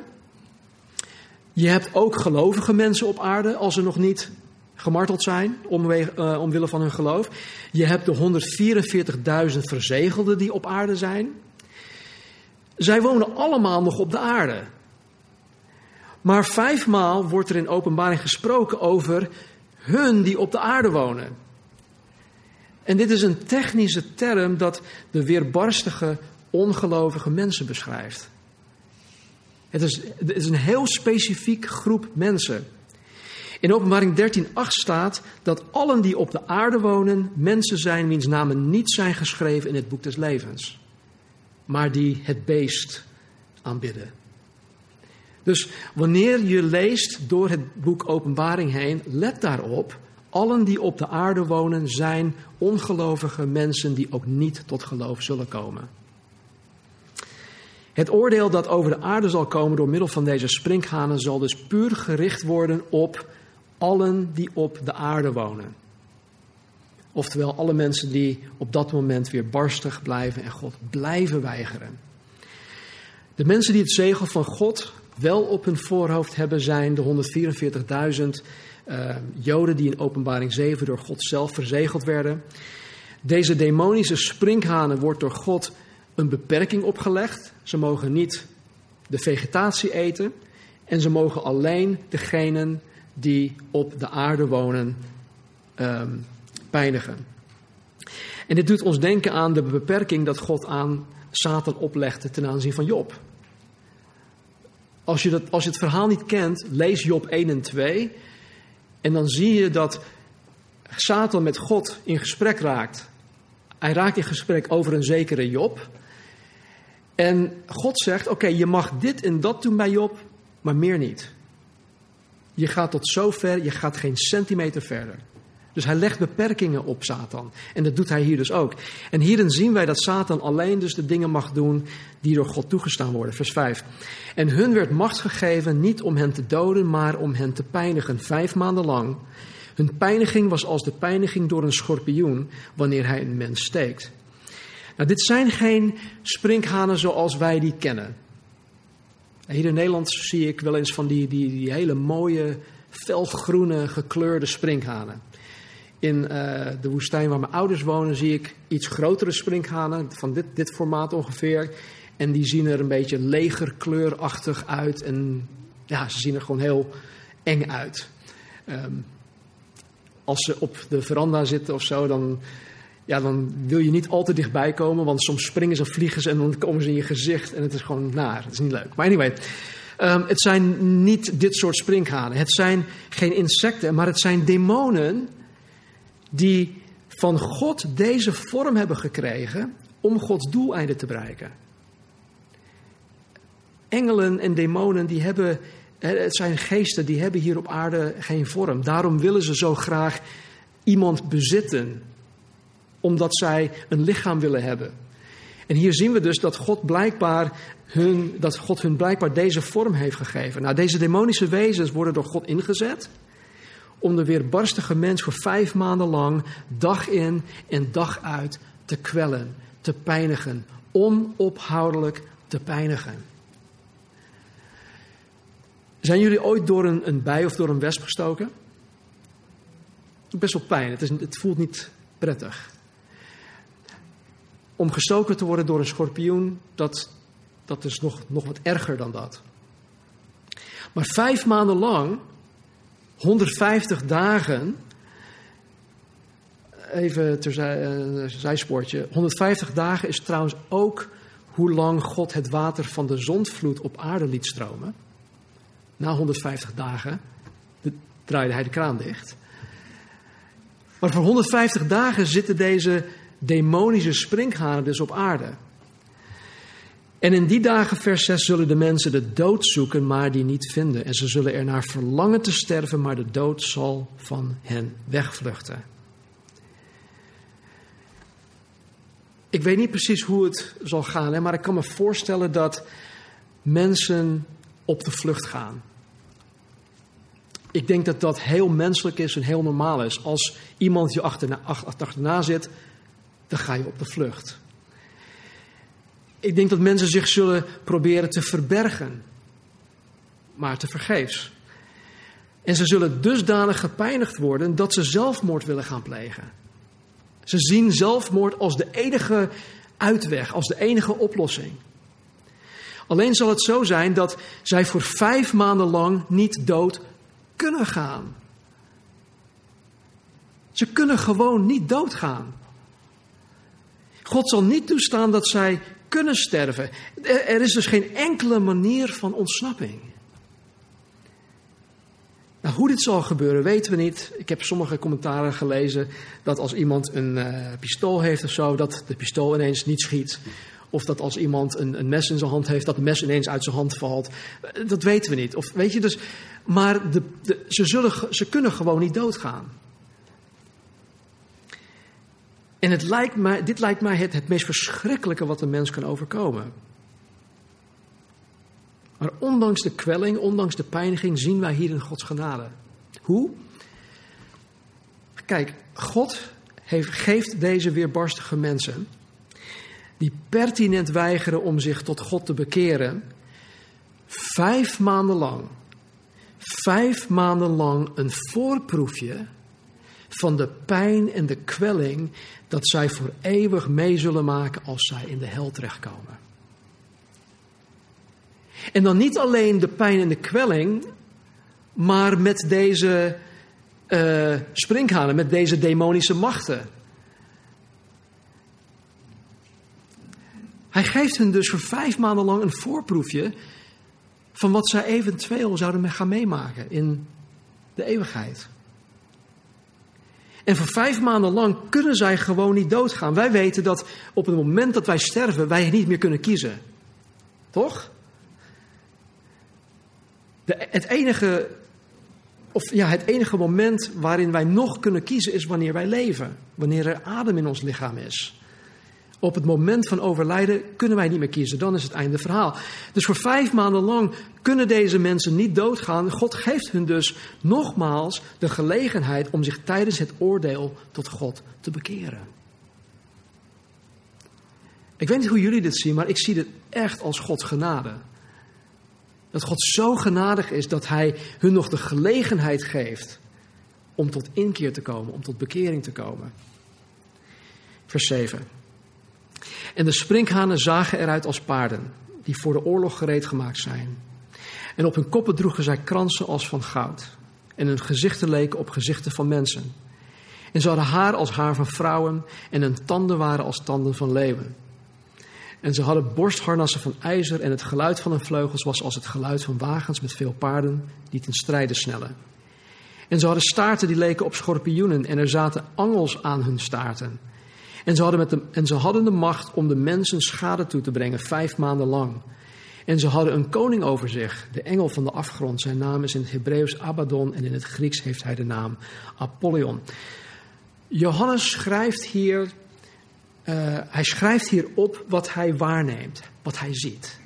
Je hebt ook gelovige mensen op aarde als ze nog niet gemarteld zijn omwege, uh, omwille van hun geloof. Je hebt de 144.000 verzegelden die op aarde zijn. Zij wonen allemaal nog op de aarde. Maar vijfmaal wordt er in openbaring gesproken over hun die op de aarde wonen. En dit is een technische term dat de weerbarstige, ongelovige mensen beschrijft. Het is, is een heel specifiek groep mensen. In openbaring 13.8 staat dat allen die op de aarde wonen mensen zijn wiens namen niet zijn geschreven in het boek des levens. Maar die het beest aanbidden. Dus wanneer je leest door het boek Openbaring heen, let daarop. Allen die op de aarde wonen zijn ongelovige mensen die ook niet tot geloof zullen komen. Het oordeel dat over de aarde zal komen door middel van deze sprinkhanen zal dus puur gericht worden op allen die op de aarde wonen. Oftewel alle mensen die op dat moment weer barstig blijven en God blijven weigeren. De mensen die het zegel van God wel op hun voorhoofd hebben zijn de 144.000 uh, Joden die in Openbaring 7 door God zelf verzegeld werden. Deze demonische sprinkhanen wordt door God een beperking opgelegd. Ze mogen niet de vegetatie eten en ze mogen alleen degenen die op de aarde wonen um, pijnigen. En dit doet ons denken aan de beperking dat God aan Satan oplegde ten aanzien van Job. Als je, dat, als je het verhaal niet kent, lees Job 1 en 2. En dan zie je dat Satan met God in gesprek raakt. Hij raakt in gesprek over een zekere Job. En God zegt: Oké, je mag dit en dat doen bij Job, maar meer niet. Je gaat tot zover, je gaat geen centimeter verder. Dus hij legt beperkingen op Satan. En dat doet hij hier dus ook. En hierin zien wij dat Satan alleen dus de dingen mag doen die door God toegestaan worden. Vers 5. En hun werd macht gegeven niet om hen te doden, maar om hen te pijnigen. Vijf maanden lang. Hun pijniging was als de pijniging door een schorpioen wanneer hij een mens steekt. Nou, dit zijn geen sprinkhanen zoals wij die kennen. Hier in Nederland zie ik wel eens van die, die, die hele mooie, felgroene, gekleurde sprinkhanen. In uh, de woestijn waar mijn ouders wonen zie ik iets grotere sprinkhanen, van dit, dit formaat ongeveer. En die zien er een beetje legerkleurachtig uit. En ja, ze zien er gewoon heel eng uit. Um, als ze op de veranda zitten of zo, dan ja, dan wil je niet al te dichtbij komen, want soms springen ze, vliegen ze en dan komen ze in je gezicht en het is gewoon naar. Het is niet leuk. Maar anyway, um, het zijn niet dit soort sprinkhanen. Het zijn geen insecten, maar het zijn demonen die van God deze vorm hebben gekregen om Gods doeleinden te bereiken. Engelen en demonen die hebben, het zijn geesten die hebben hier op aarde geen vorm. Daarom willen ze zo graag iemand bezitten, omdat zij een lichaam willen hebben. En hier zien we dus dat God blijkbaar hun, dat God hun blijkbaar deze vorm heeft gegeven. Nou, deze demonische wezens worden door God ingezet om de weerbarstige mens voor vijf maanden lang, dag in en dag uit, te kwellen, te pijnigen, onophoudelijk te pijnigen. Zijn jullie ooit door een, een bij of door een wesp gestoken? Best wel pijn, het, is, het voelt niet prettig. Om gestoken te worden door een schorpioen, dat, dat is nog, nog wat erger dan dat. Maar vijf maanden lang 150 dagen, even ter uh, zijspoortje, 150 dagen is trouwens ook hoe lang God het water van de zondvloed op aarde liet stromen. Na 150 dagen draaide hij de kraan dicht. Maar voor 150 dagen zitten deze demonische sprinkhanen dus op aarde. En in die dagen, vers 6, zullen de mensen de dood zoeken, maar die niet vinden. En ze zullen er naar verlangen te sterven, maar de dood zal van hen wegvluchten. Ik weet niet precies hoe het zal gaan, maar ik kan me voorstellen dat mensen op de vlucht gaan. Ik denk dat dat heel menselijk is en heel normaal is. Als iemand je achterna zit, dan ga je op de vlucht. Ik denk dat mensen zich zullen proberen te verbergen, maar te vergeefs. En ze zullen dusdanig gepijnigd worden dat ze zelfmoord willen gaan plegen. Ze zien zelfmoord als de enige uitweg, als de enige oplossing. Alleen zal het zo zijn dat zij voor vijf maanden lang niet dood kunnen gaan. Ze kunnen gewoon niet doodgaan. God zal niet toestaan dat zij kunnen sterven. Er is dus geen enkele manier van ontsnapping. Nou, hoe dit zal gebeuren weten we niet. Ik heb sommige commentaren gelezen dat als iemand een uh, pistool heeft of zo, dat de pistool ineens niet schiet. Of dat als iemand een, een, mes in zijn hand heeft, dat het mes ineens uit zijn hand valt. Dat weten we niet. Of, weet je, dus, maar de, de, ze, zullen, ze kunnen gewoon niet doodgaan. En het lijkt mij, dit lijkt mij het, het meest verschrikkelijke wat een mens kan overkomen. Maar ondanks de kwelling, ondanks de pijniging, zien wij hier in Gods genade. Hoe? Kijk, God heeft, geeft deze weerbarstige mensen, die pertinent weigeren om zich tot God te bekeren, vijf maanden lang, vijf maanden lang een voorproefje van de pijn en de kwelling dat zij voor eeuwig mee zullen maken als zij in de hel terechtkomen. En dan niet alleen de pijn en de kwelling, maar met deze uh, sprinkhanen, met deze demonische machten. Hij geeft hen dus voor vijf maanden lang een voorproefje van wat zij eventueel zouden gaan meemaken in de eeuwigheid. En voor vijf maanden lang kunnen zij gewoon niet doodgaan. Wij weten dat op het moment dat wij sterven, wij niet meer kunnen kiezen. Toch? De, het, enige, of ja, het enige moment waarin wij nog kunnen kiezen is wanneer wij leven. Wanneer er adem in ons lichaam is. Op het moment van overlijden kunnen wij niet meer kiezen. Dan is het einde verhaal. Dus voor vijf maanden lang kunnen deze mensen niet doodgaan. God geeft hun dus nogmaals de gelegenheid om zich tijdens het oordeel tot God te bekeren. Ik weet niet hoe jullie dit zien, maar ik zie dit echt als Gods genade. Dat God zo genadig is dat Hij hun nog de gelegenheid geeft om tot inkeer te komen, om tot bekering te komen. Vers 7. En de sprinkhanen zagen eruit als paarden, die voor de oorlog gereed gemaakt zijn. En op hun koppen droegen zij kransen als van goud. En hun gezichten leken op gezichten van mensen. En ze hadden haar als haar van vrouwen en hun tanden waren als tanden van leeuwen. En ze hadden borstharnassen van ijzer en het geluid van hun vleugels was als het geluid van wagens met veel paarden die ten strijde snellen. En ze hadden staarten die leken op schorpioenen en er zaten angels aan hun staarten. En ze, hadden met de, en ze hadden de macht om de mensen schade toe te brengen vijf maanden lang. En ze hadden een koning over zich, de engel van de afgrond. Zijn naam is in het Hebreeuws Abaddon en in het Grieks heeft hij de naam Apollyon. Johannes schrijft hier, uh, hij schrijft hier op wat hij waarneemt, wat hij ziet.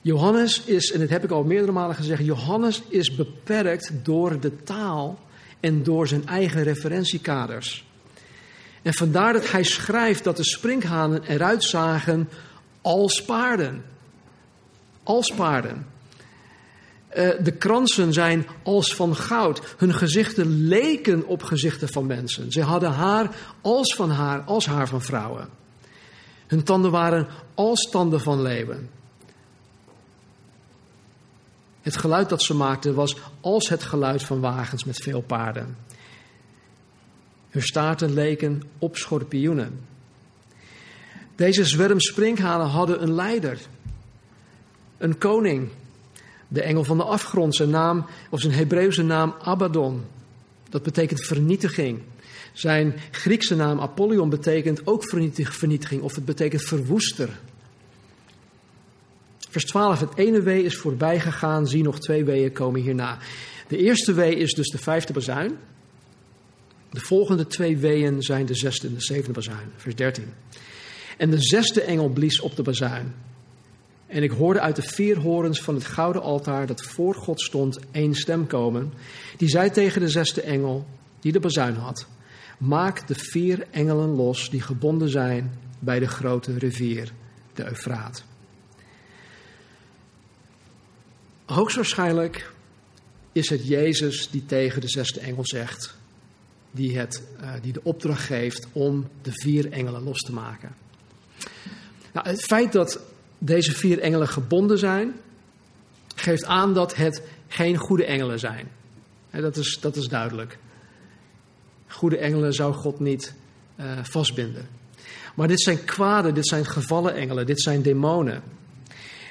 Johannes is, en dat heb ik al meerdere malen gezegd, Johannes is beperkt door de taal en door zijn eigen referentiekaders. En vandaar dat hij schrijft dat de sprinkhanen eruit zagen als paarden. Als paarden. Uh, de kransen zijn als van goud. Hun gezichten leken op gezichten van mensen. Ze hadden haar als van haar, als haar van vrouwen. Hun tanden waren als tanden van leeuwen. Het geluid dat ze maakten was als het geluid van wagens met veel paarden. Hun staarten leken op schorpioenen. Deze zwerm sprinkhanen hadden een leider, een koning, de engel van de afgrond. Zijn naam, of zijn Hebreeuwse naam Abaddon. Dat betekent vernietiging. Zijn Griekse naam Apollyon betekent ook vernietiging, of het betekent verwoester. Vers 12, het ene wee is voorbij gegaan, zie nog twee weeën komen hierna. De eerste wee is dus de vijfde bazuin. De volgende twee weeën zijn de zesde en de zevende bazuin, vers 13. En de zesde engel blies op de bazuin. En ik hoorde uit de vier horens van het gouden altaar dat voor God stond één stem komen. Die zei tegen de zesde engel, die de bazuin had: Maak de vier engelen los die gebonden zijn bij de grote rivier, de Eufraat. Hoogstwaarschijnlijk is het Jezus die tegen de zesde engel zegt: die, het, uh, die de opdracht geeft om de vier engelen los te maken. Nou, het feit dat deze vier engelen gebonden zijn, geeft aan dat het geen goede engelen zijn. dat, is, dat is duidelijk. Goede engelen zou God niet uh, vastbinden. Maar dit zijn kwade, dit zijn gevallen engelen, dit zijn demonen.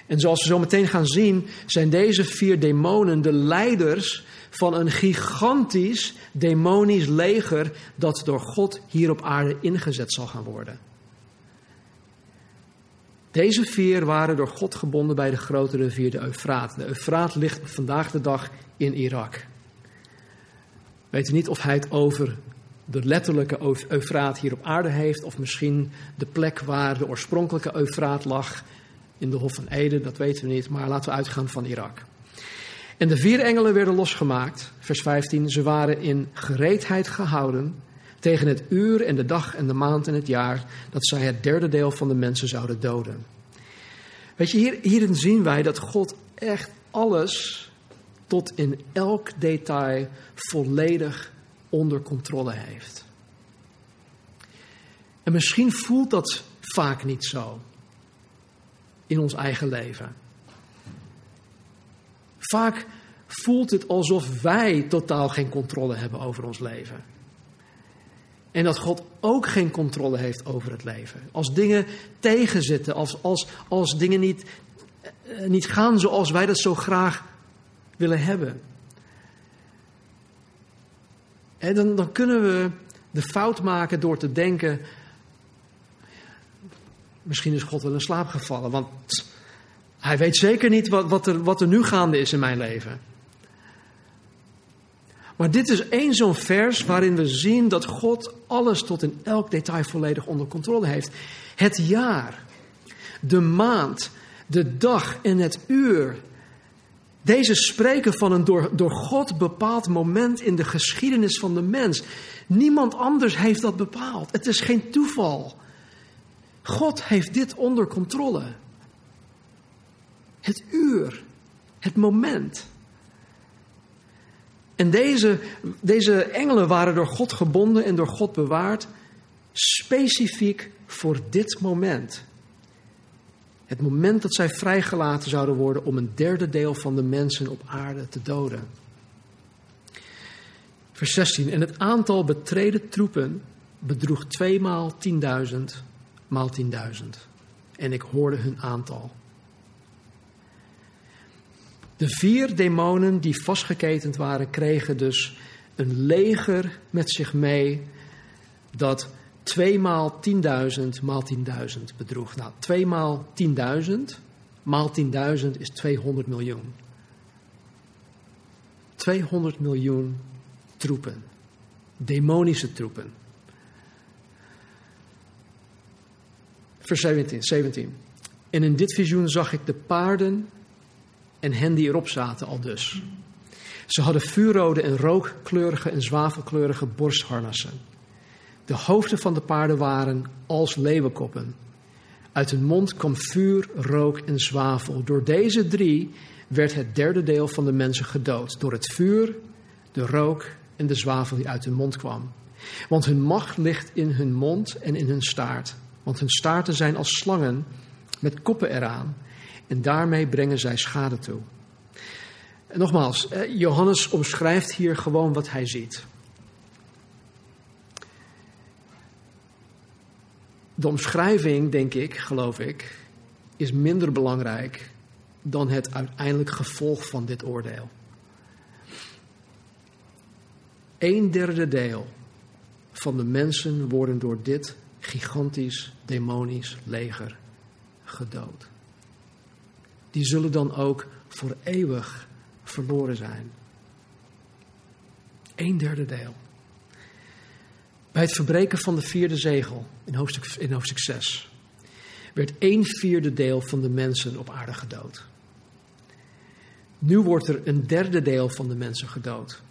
En zoals we zo meteen gaan zien, zijn deze vier demonen de leiders van een gigantisch demonisch leger dat door God hier op aarde ingezet zal gaan worden. Deze vier waren door God gebonden bij de grote rivier de Eufraat. De Eufraat ligt vandaag de dag in Irak. We weten niet of hij het over de letterlijke Eufraat hier op aarde heeft, of misschien de plek waar de oorspronkelijke Eufraat lag in de Hof van Eden, dat weten we niet, maar laten we uitgaan van Irak. En de vier engelen werden losgemaakt, vers 15. Ze waren in gereedheid gehouden tegen het uur en de dag en de maand en het jaar dat zij het derde deel van de mensen zouden doden. Weet je, hier, hierin zien wij dat God echt alles tot in elk detail volledig onder controle heeft. En misschien voelt dat vaak niet zo in ons eigen leven. Vaak voelt het alsof wij totaal geen controle hebben over ons leven. En dat God ook geen controle heeft over het leven. Als dingen tegenzitten, als, als, als dingen niet, eh, niet gaan zoals wij dat zo graag willen hebben. En dan, dan kunnen we de fout maken door te denken: misschien is God wel in slaap gevallen, want hij weet zeker niet wat, wat, er, wat er nu gaande is in mijn leven. Maar dit is één zo'n vers waarin we zien dat God alles tot in elk detail volledig onder controle heeft. Het jaar, de maand, de dag en het uur. Deze spreken van een door, door God bepaald moment in de geschiedenis van de mens. Niemand anders heeft dat bepaald. Het is geen toeval. God heeft dit onder controle. Het uur, het moment. En deze, deze engelen waren door God gebonden en door God bewaard, specifiek voor dit moment. Het moment dat zij vrijgelaten zouden worden om een derde deel van de mensen op aarde te doden. Vers 16. En het aantal betreden troepen bedroeg tweemaal 10.000 maal 10.000. En ik hoorde hun aantal. De vier demonen die vastgeketend waren, kregen dus een leger met zich mee dat 2 maal 10.000 maal 10.000 bedroeg. Nou, 2 maal 10.000 maal 10.000 is 200 miljoen. 200 miljoen troepen. Demonische troepen. Vers 17, 17. En in dit visioen zag ik de paarden en hen die erop zaten al dus. Ze hadden vuurrode en rookkleurige en zwavelkleurige borstharnassen. De hoofden van de paarden waren als leeuwenkoppen. Uit hun mond kwam vuur, rook en zwavel. Door deze drie werd het derde deel van de mensen gedood. Door het vuur, de rook en de zwavel die uit hun mond kwam. Want hun macht ligt in hun mond en in hun staart. Want hun staarten zijn als slangen met koppen eraan. En daarmee brengen zij schade toe. En nogmaals, eh, Johannes omschrijft hier gewoon wat hij ziet. De omschrijving, denk ik, geloof ik, is minder belangrijk dan het uiteindelijk gevolg van dit oordeel. Een derde deel van de mensen worden door dit gigantisch demonisch leger gedood. Die zullen dan ook voor eeuwig verloren zijn. Een derde deel. Bij het verbreken van de vierde zegel in hoofdstuk, in hoofdstuk 6 werd een vierde deel van de mensen op aarde gedood. Nu wordt er een derde deel van de mensen gedood.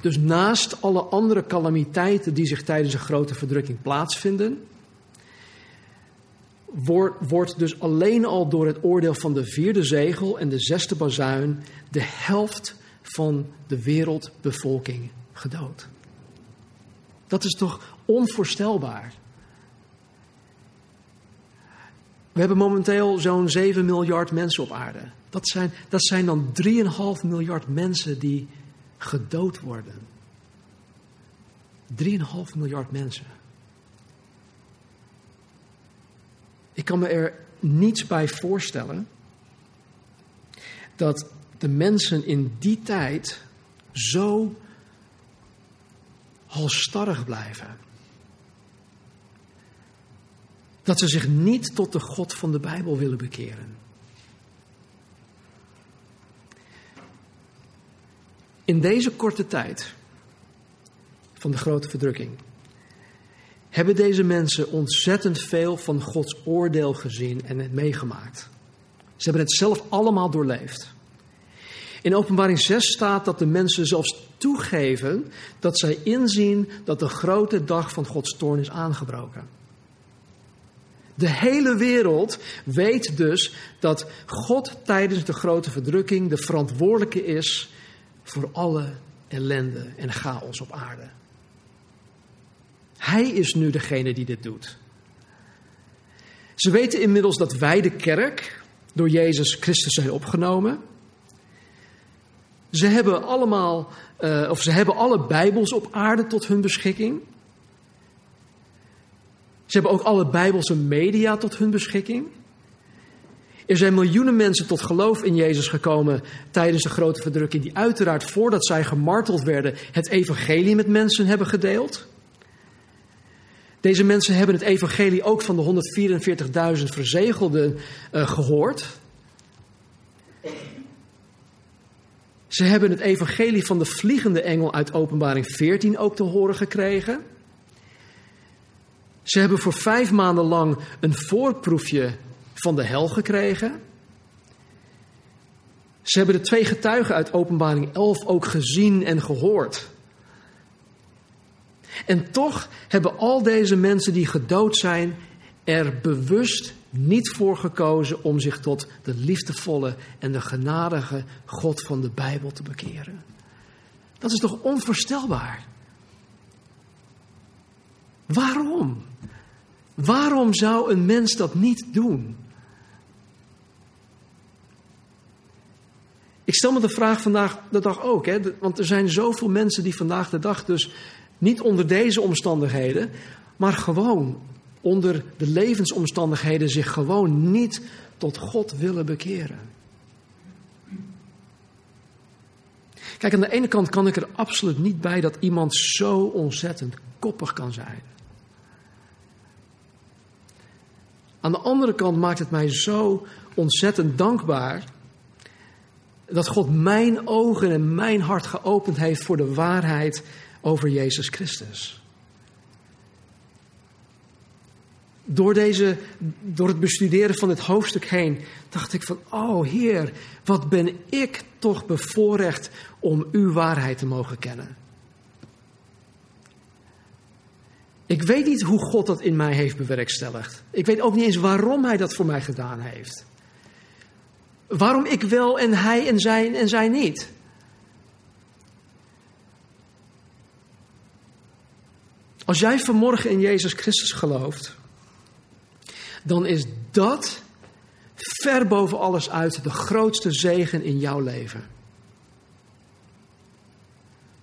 Dus naast alle andere calamiteiten die zich tijdens een grote verdrukking plaatsvinden, wordt, wordt dus alleen al door het oordeel van de vierde zegel en de zesde bazuin de helft van de wereldbevolking gedood. Dat is toch onvoorstelbaar? We hebben momenteel zo'n 7 miljard mensen op aarde. Dat zijn, dat zijn dan 3,5 miljard mensen die gedood worden. 3,5 miljard mensen. Ik kan me er niets bij voorstellen dat de mensen in die tijd zo halstarrig blijven. Dat ze zich niet tot de God van de Bijbel willen bekeren. In deze korte tijd van de grote verdrukking hebben deze mensen ontzettend veel van Gods oordeel gezien en het meegemaakt. Ze hebben het zelf allemaal doorleefd. In Openbaring 6 staat dat de mensen zelfs toegeven dat zij inzien dat de grote dag van Gods toorn is aangebroken. De hele wereld weet dus dat God tijdens de grote verdrukking de verantwoordelijke is voor alle ellende en chaos op aarde. Hij is nu degene die dit doet. Ze weten inmiddels dat wij de kerk door Jezus Christus zijn opgenomen. Ze hebben allemaal, uh, of ze hebben alle Bijbels op aarde tot hun beschikking. Ze hebben ook alle Bijbelse media tot hun beschikking. Er zijn miljoenen mensen tot geloof in Jezus gekomen tijdens de grote verdrukking, die uiteraard voordat zij gemarteld werden het evangelie met mensen hebben gedeeld. Deze mensen hebben het evangelie ook van de 144.000 verzegelden uh, gehoord. Ze hebben het evangelie van de vliegende engel uit Openbaring 14 ook te horen gekregen. Ze hebben voor vijf maanden lang een voorproefje van de hel gekregen. Ze hebben de twee getuigen uit Openbaring 11 ook gezien en gehoord. En toch hebben al deze mensen die gedood zijn er bewust niet voor gekozen om zich tot de liefdevolle en de genadige God van de Bijbel te bekeren. Dat is toch onvoorstelbaar? Waarom? Waarom zou een mens dat niet doen? Ik stel me de vraag vandaag de dag ook, hè, want er zijn zoveel mensen die vandaag de dag dus niet onder deze omstandigheden, maar gewoon onder de levensomstandigheden zich gewoon niet tot God willen bekeren. Kijk, aan de ene kant kan ik er absoluut niet bij dat iemand zo ontzettend koppig kan zijn. Aan de andere kant maakt het mij zo ontzettend dankbaar dat God mijn ogen en mijn hart geopend heeft voor de waarheid over Jezus Christus. Door, deze, door het bestuderen van dit hoofdstuk heen dacht ik van, oh Heer, wat ben ik toch bevoorrecht om uw waarheid te mogen kennen. Ik weet niet hoe God dat in mij heeft bewerkstelligd. Ik weet ook niet eens waarom Hij dat voor mij gedaan heeft. Waarom ik wel en Hij en zij en zij niet. Als jij vanmorgen in Jezus Christus gelooft, dan is dat ver boven alles uit de grootste zegen in jouw leven.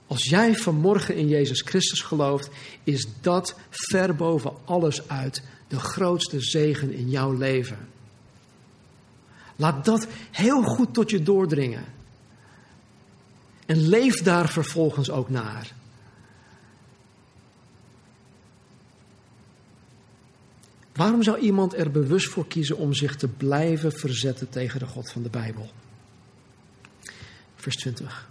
Als jij vanmorgen in Jezus Christus gelooft, is dat ver boven alles uit de grootste zegen in jouw leven. Laat dat heel goed tot je doordringen. En leef daar vervolgens ook naar. Waarom zou iemand er bewust voor kiezen om zich te blijven verzetten tegen de God van de Bijbel? Vers 20.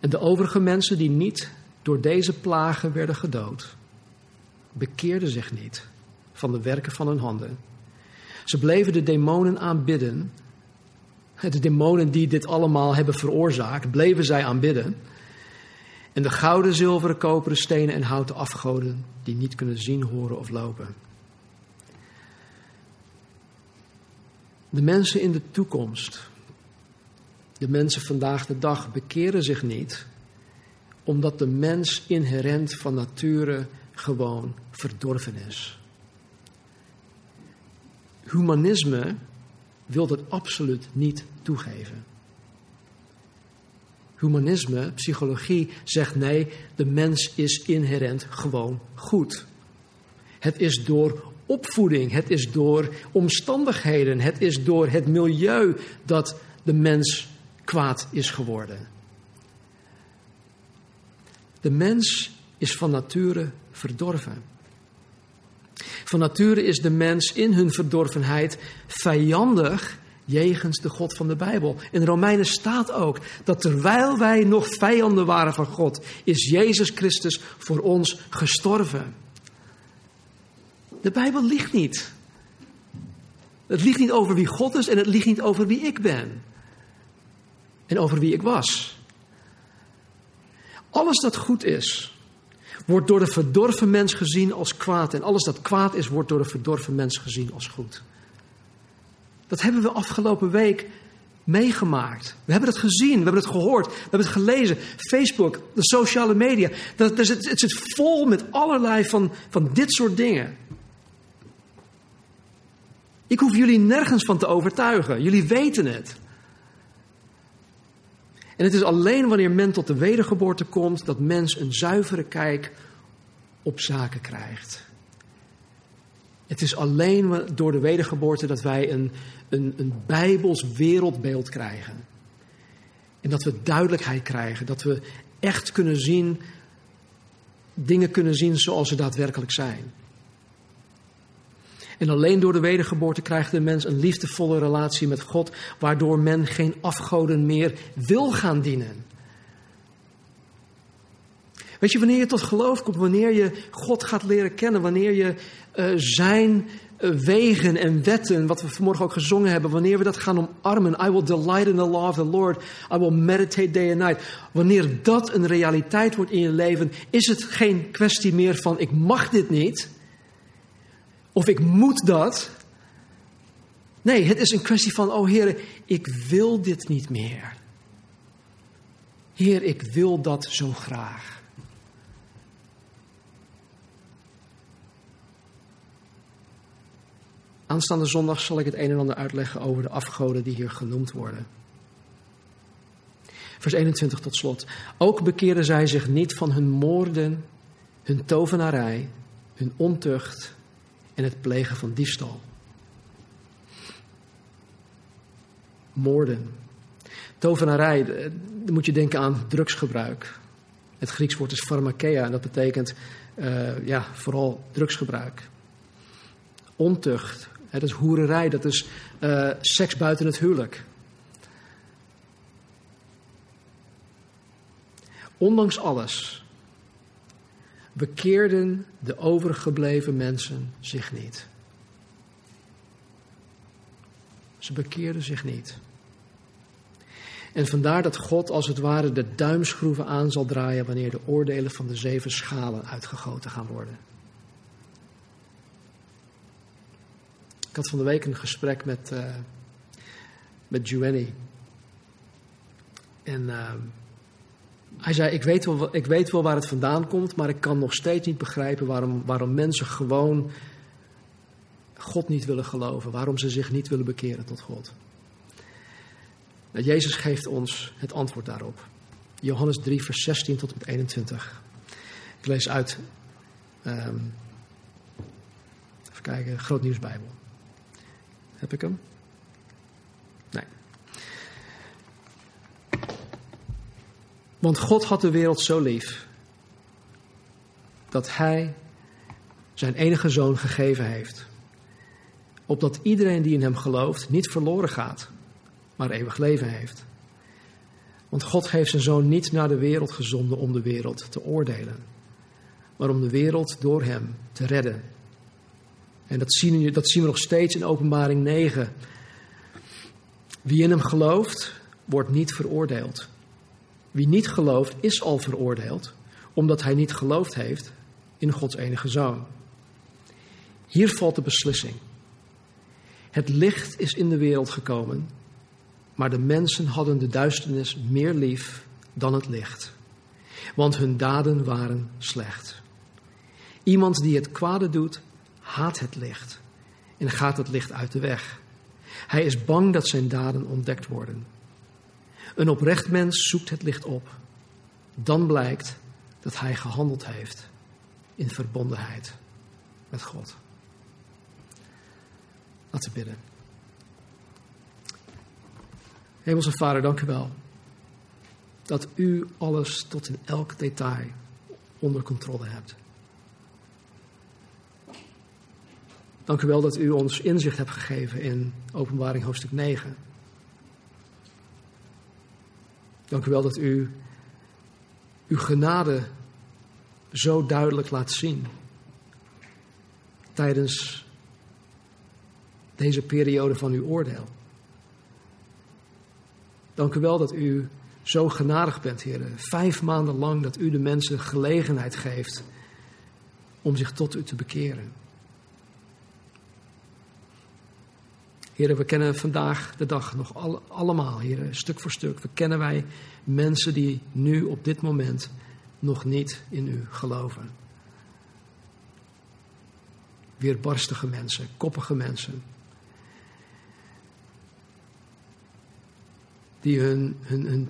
En de overige mensen die niet door deze plagen werden gedood, bekeerden zich niet van de werken van hun handen. Ze bleven de demonen aanbidden. De demonen die dit allemaal hebben veroorzaakt, bleven zij aanbidden. En de gouden, zilveren, koperen, stenen en houten afgoden die niet kunnen zien, horen of lopen. De mensen in de toekomst, de mensen vandaag de dag, bekeren zich niet omdat de mens inherent van nature gewoon verdorven is. Humanisme wil dat absoluut niet toegeven. Humanisme, psychologie, zegt nee, de mens is inherent gewoon goed. Het is door opvoeding, het is door omstandigheden, het is door het milieu dat de mens kwaad is geworden. De mens is van nature verdorven. Van nature is de mens in hun verdorvenheid vijandig jegens de God van de Bijbel. In Romeinen staat ook dat terwijl wij nog vijanden waren van God, is Jezus Christus voor ons gestorven. De Bijbel liegt niet. Het liegt niet over wie God is en het liegt niet over wie ik ben. En over wie ik was. Alles dat goed is, wordt door de verdorven mens gezien als kwaad. En alles dat kwaad is, wordt door de verdorven mens gezien als goed. Dat hebben we afgelopen week meegemaakt. We hebben het gezien, we hebben het gehoord, we hebben het gelezen. Facebook, de sociale media. Dat, het, het zit vol met allerlei van, van dit soort dingen. Ik hoef jullie nergens van te overtuigen. Jullie weten het. En het is alleen wanneer men tot de wedergeboorte komt dat mens een zuivere kijk op zaken krijgt. Het is alleen door de wedergeboorte dat wij een, een, een bijbels wereldbeeld krijgen. En dat we duidelijkheid krijgen, dat we echt kunnen zien, dingen kunnen zien zoals ze daadwerkelijk zijn. En alleen door de wedergeboorte krijgt de mens een liefdevolle relatie met God, waardoor men geen afgoden meer wil gaan dienen. Weet je, wanneer je tot geloof komt, wanneer je God gaat leren kennen, wanneer je uh, zijn uh, wegen en wetten, wat we vanmorgen ook gezongen hebben, wanneer we dat gaan omarmen, I will delight in the law of the Lord, I will meditate day and night. Wanneer dat een realiteit wordt in je leven, is het geen kwestie meer van ik mag dit niet, of ik moet dat. Nee, het is een kwestie van, oh Heer, ik wil dit niet meer. Heer, ik wil dat zo graag. Aanstaande zondag zal ik het een en ander uitleggen over de afgoden die hier genoemd worden. Vers 21 tot slot. Ook bekeerden zij zich niet van hun moorden, hun tovenarij, hun ontucht en het plegen van diefstal. Moorden. Tovenarij, eh, dan moet je denken aan drugsgebruik. Het Grieks woord is pharmakeia en dat betekent uh, ja, vooral drugsgebruik. Ontucht, hè, dat is hoererij, dat is uh, seks buiten het huwelijk. Ondanks alles bekeerden de overgebleven mensen zich niet. Ze bekeerden zich niet. En vandaar dat God als het ware de duimschroeven aan zal draaien wanneer de oordelen van de zeven schalen uitgegoten gaan worden. Ik had van de week een gesprek met, uh, met Giovanni. En uh, hij zei, ik weet, wel, ik weet wel waar het vandaan komt, maar ik kan nog steeds niet begrijpen waarom, waarom mensen gewoon God niet willen geloven. Waarom ze zich niet willen bekeren tot God. Nou, Jezus geeft ons het antwoord daarop. Johannes 3, vers 16 tot en met 21. Ik lees uit, um, even kijken, Groot Nieuwsbijbel. Heb ik hem? Want God had de wereld zo lief dat Hij zijn enige zoon gegeven heeft. Opdat iedereen die in Hem gelooft niet verloren gaat, maar eeuwig leven heeft. Want God heeft zijn zoon niet naar de wereld gezonden om de wereld te oordelen, maar om de wereld door Hem te redden. En dat zien, dat zien we nog steeds in Openbaring 9. Wie in Hem gelooft, wordt niet veroordeeld. Wie niet gelooft, is al veroordeeld, omdat hij niet geloofd heeft in Gods enige zoon. Hier valt de beslissing. Het licht is in de wereld gekomen, maar de mensen hadden de duisternis meer lief dan het licht, want hun daden waren slecht. Iemand die het kwade doet, haat het licht en gaat het licht uit de weg. Hij is bang dat zijn daden ontdekt worden. Een oprecht mens zoekt het licht op. Dan blijkt dat hij gehandeld heeft in verbondenheid met God. Laten we bidden. Hemelse Vader, dank u wel dat u alles tot in elk detail onder controle hebt. Dank u wel dat u ons inzicht hebt gegeven in Openbaring hoofdstuk 9. Dank u wel dat u uw genade zo duidelijk laat zien tijdens deze periode van uw oordeel. Dank u wel dat u zo genadig bent, Heer. Vijf maanden lang dat u de mensen gelegenheid geeft om zich tot u te bekeren. Heren, we kennen vandaag de dag nog al, allemaal, heren, stuk voor stuk. We kennen wij mensen die nu op dit moment nog niet in u geloven. Weerbarstige mensen, koppige mensen. Die hun, hun, hun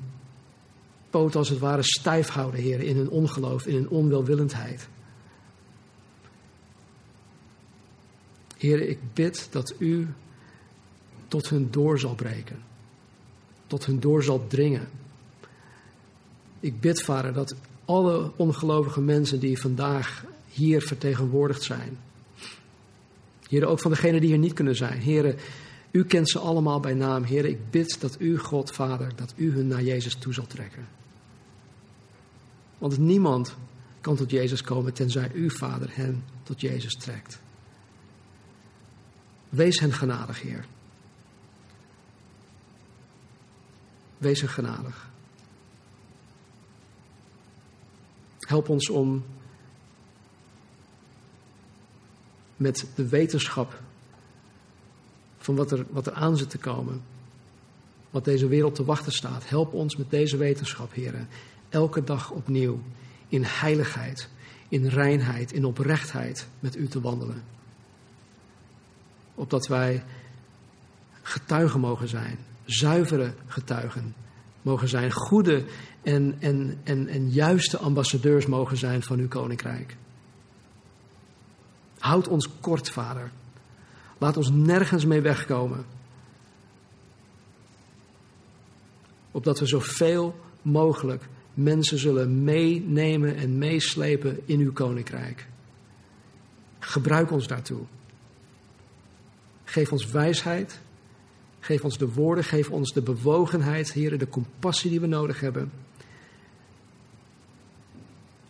poot als het ware stijf houden, heren, in hun ongeloof, in hun onwelwillendheid. Heren, ik bid dat u tot hun door zal breken. Tot hun door zal dringen. Ik bid, Vader, dat alle ongelovige mensen die vandaag hier vertegenwoordigd zijn. Heren, ook van degenen die hier niet kunnen zijn. Heren, u kent ze allemaal bij naam. Heren, ik bid dat u, God, Vader, dat u hun naar Jezus toe zal trekken. Want niemand kan tot Jezus komen tenzij u, Vader, hen tot Jezus trekt. Wees hen genadig, Heer. Wees er genadig. Help ons om met de wetenschap van wat er, wat er aan zit te komen, wat deze wereld te wachten staat. Help ons met deze wetenschap, heren, elke dag opnieuw in heiligheid, in reinheid, in oprechtheid met u te wandelen. Opdat wij getuigen mogen zijn zuivere getuigen mogen zijn, goede en, en, en, en juiste ambassadeurs mogen zijn van uw koninkrijk. Houd ons kort, Vader. Laat ons nergens mee wegkomen. Opdat we zoveel mogelijk mensen zullen meenemen en meeslepen in uw koninkrijk. Gebruik ons daartoe. Geef ons wijsheid. Geef ons de woorden. Geef ons de bewogenheid, Heer, de compassie die we nodig hebben.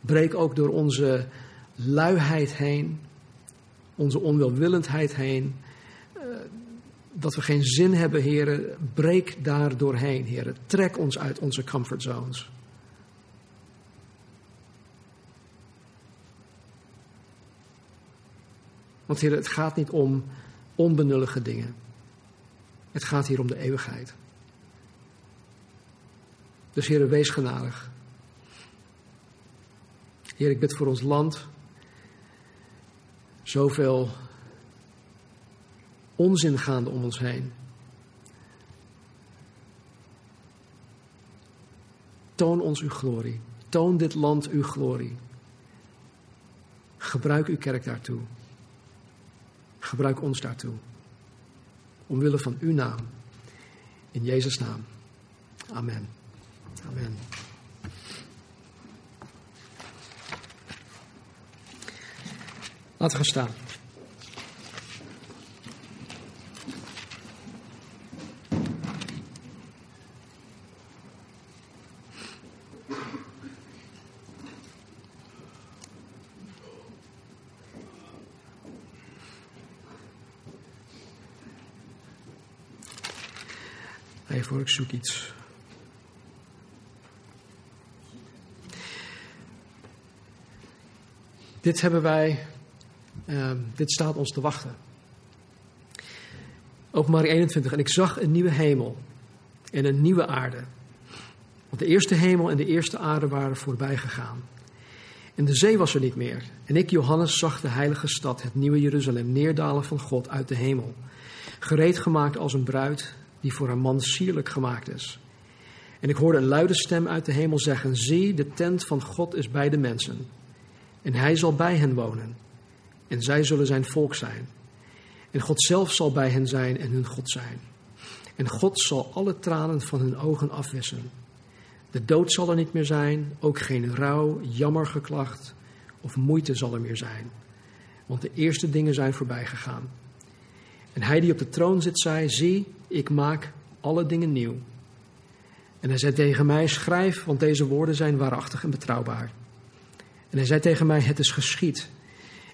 Breek ook door onze luiheid heen, onze onwelwillendheid heen. Eh, dat we geen zin hebben, heren. Breek daar doorheen, heren. Trek ons uit onze comfortzones. Want heren, het gaat niet om onbenullige dingen. Het gaat hier om de eeuwigheid. Dus heren, wees genadig. Heer, ik bid voor ons land. Zoveel onzin gaande om ons heen. Toon ons uw glorie. Toon dit land uw glorie. Gebruik uw kerk daartoe. Gebruik ons daartoe. Omwille van uw naam. In Jezus' naam. Amen. Amen. Laten we gaan staan. Even hoor, ik zoek iets. Dit hebben wij, uh, dit staat ons te wachten. Openbaring 21. En ik zag een nieuwe hemel en een nieuwe aarde. Want de eerste hemel en de eerste aarde waren voorbij gegaan. En de zee was er niet meer. En ik, Johannes, zag de heilige stad, het nieuwe Jeruzalem, neerdalen van God uit de hemel. Gereed gemaakt als een bruid die voor haar man sierlijk gemaakt is. En ik hoorde een luide stem uit de hemel zeggen: Zie, de tent van God is bij de mensen. En hij zal bij hen wonen. En zij zullen zijn volk zijn. En God zelf zal bij hen zijn en hun God zijn. En God zal alle tranen van hun ogen afwissen. De dood zal er niet meer zijn, ook geen rouw, jammer geklacht of moeite zal er meer zijn. Want de eerste dingen zijn voorbij gegaan. En hij die op de troon zit, zei: Zie, ik maak alle dingen nieuw. En hij zei tegen mij: Schrijf, want deze woorden zijn waarachtig en betrouwbaar. En hij zei tegen mij: Het is geschied.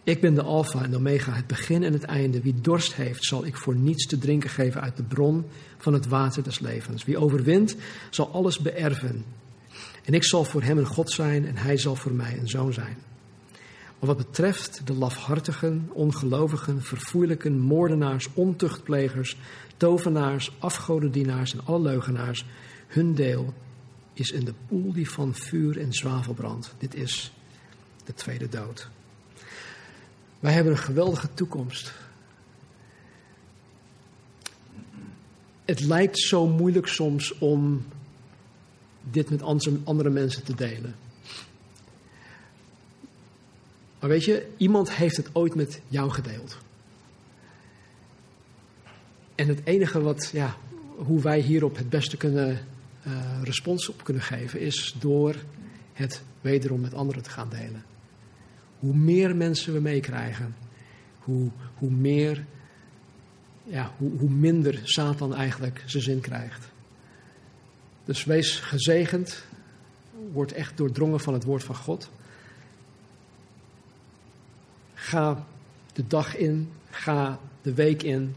Ik ben de Alpha en de Omega, het begin en het einde. Wie dorst heeft, zal ik voor niets te drinken geven uit de bron van het water des levens. Wie overwint, zal alles beërven. En ik zal voor hem een God zijn en hij zal voor mij een zoon zijn. Maar wat betreft de lafhartigen, ongelovigen, verfoeilijken, moordenaars, ontuchtplegers, tovenaars, afgodendienaars en alle leugenaars, hun deel is in de poel die van vuur en zwavel brandt. Dit is de tweede dood. Wij hebben een geweldige toekomst. Het lijkt zo moeilijk soms om dit met andere mensen te delen. Maar weet je, iemand heeft het ooit met jou gedeeld. En het enige wat, ja, hoe wij hierop het beste kunnen uh, respons op kunnen geven, is door het wederom met anderen te gaan delen. Hoe meer mensen we meekrijgen, hoe, hoe meer, ja, hoe, hoe minder Satan eigenlijk zijn zin krijgt. Dus wees gezegend, word echt doordrongen van het woord van God. Ga de dag in, ga de week in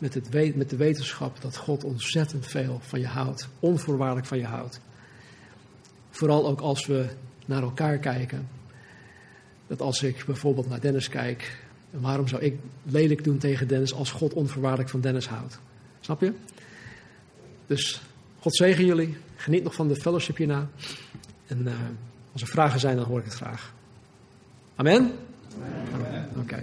met, het, met de wetenschap dat God ontzettend veel van je houdt, onvoorwaardelijk van je houdt. Vooral ook als we naar elkaar kijken. Dat als ik bijvoorbeeld naar Dennis kijk, waarom zou ik lelijk doen tegen Dennis als God onvoorwaardelijk van Dennis houdt? Snap je? Dus God zegen jullie. Geniet nog van de fellowship hierna. En uh, als er vragen zijn, dan hoor ik het graag. Amen? Amen. Oké.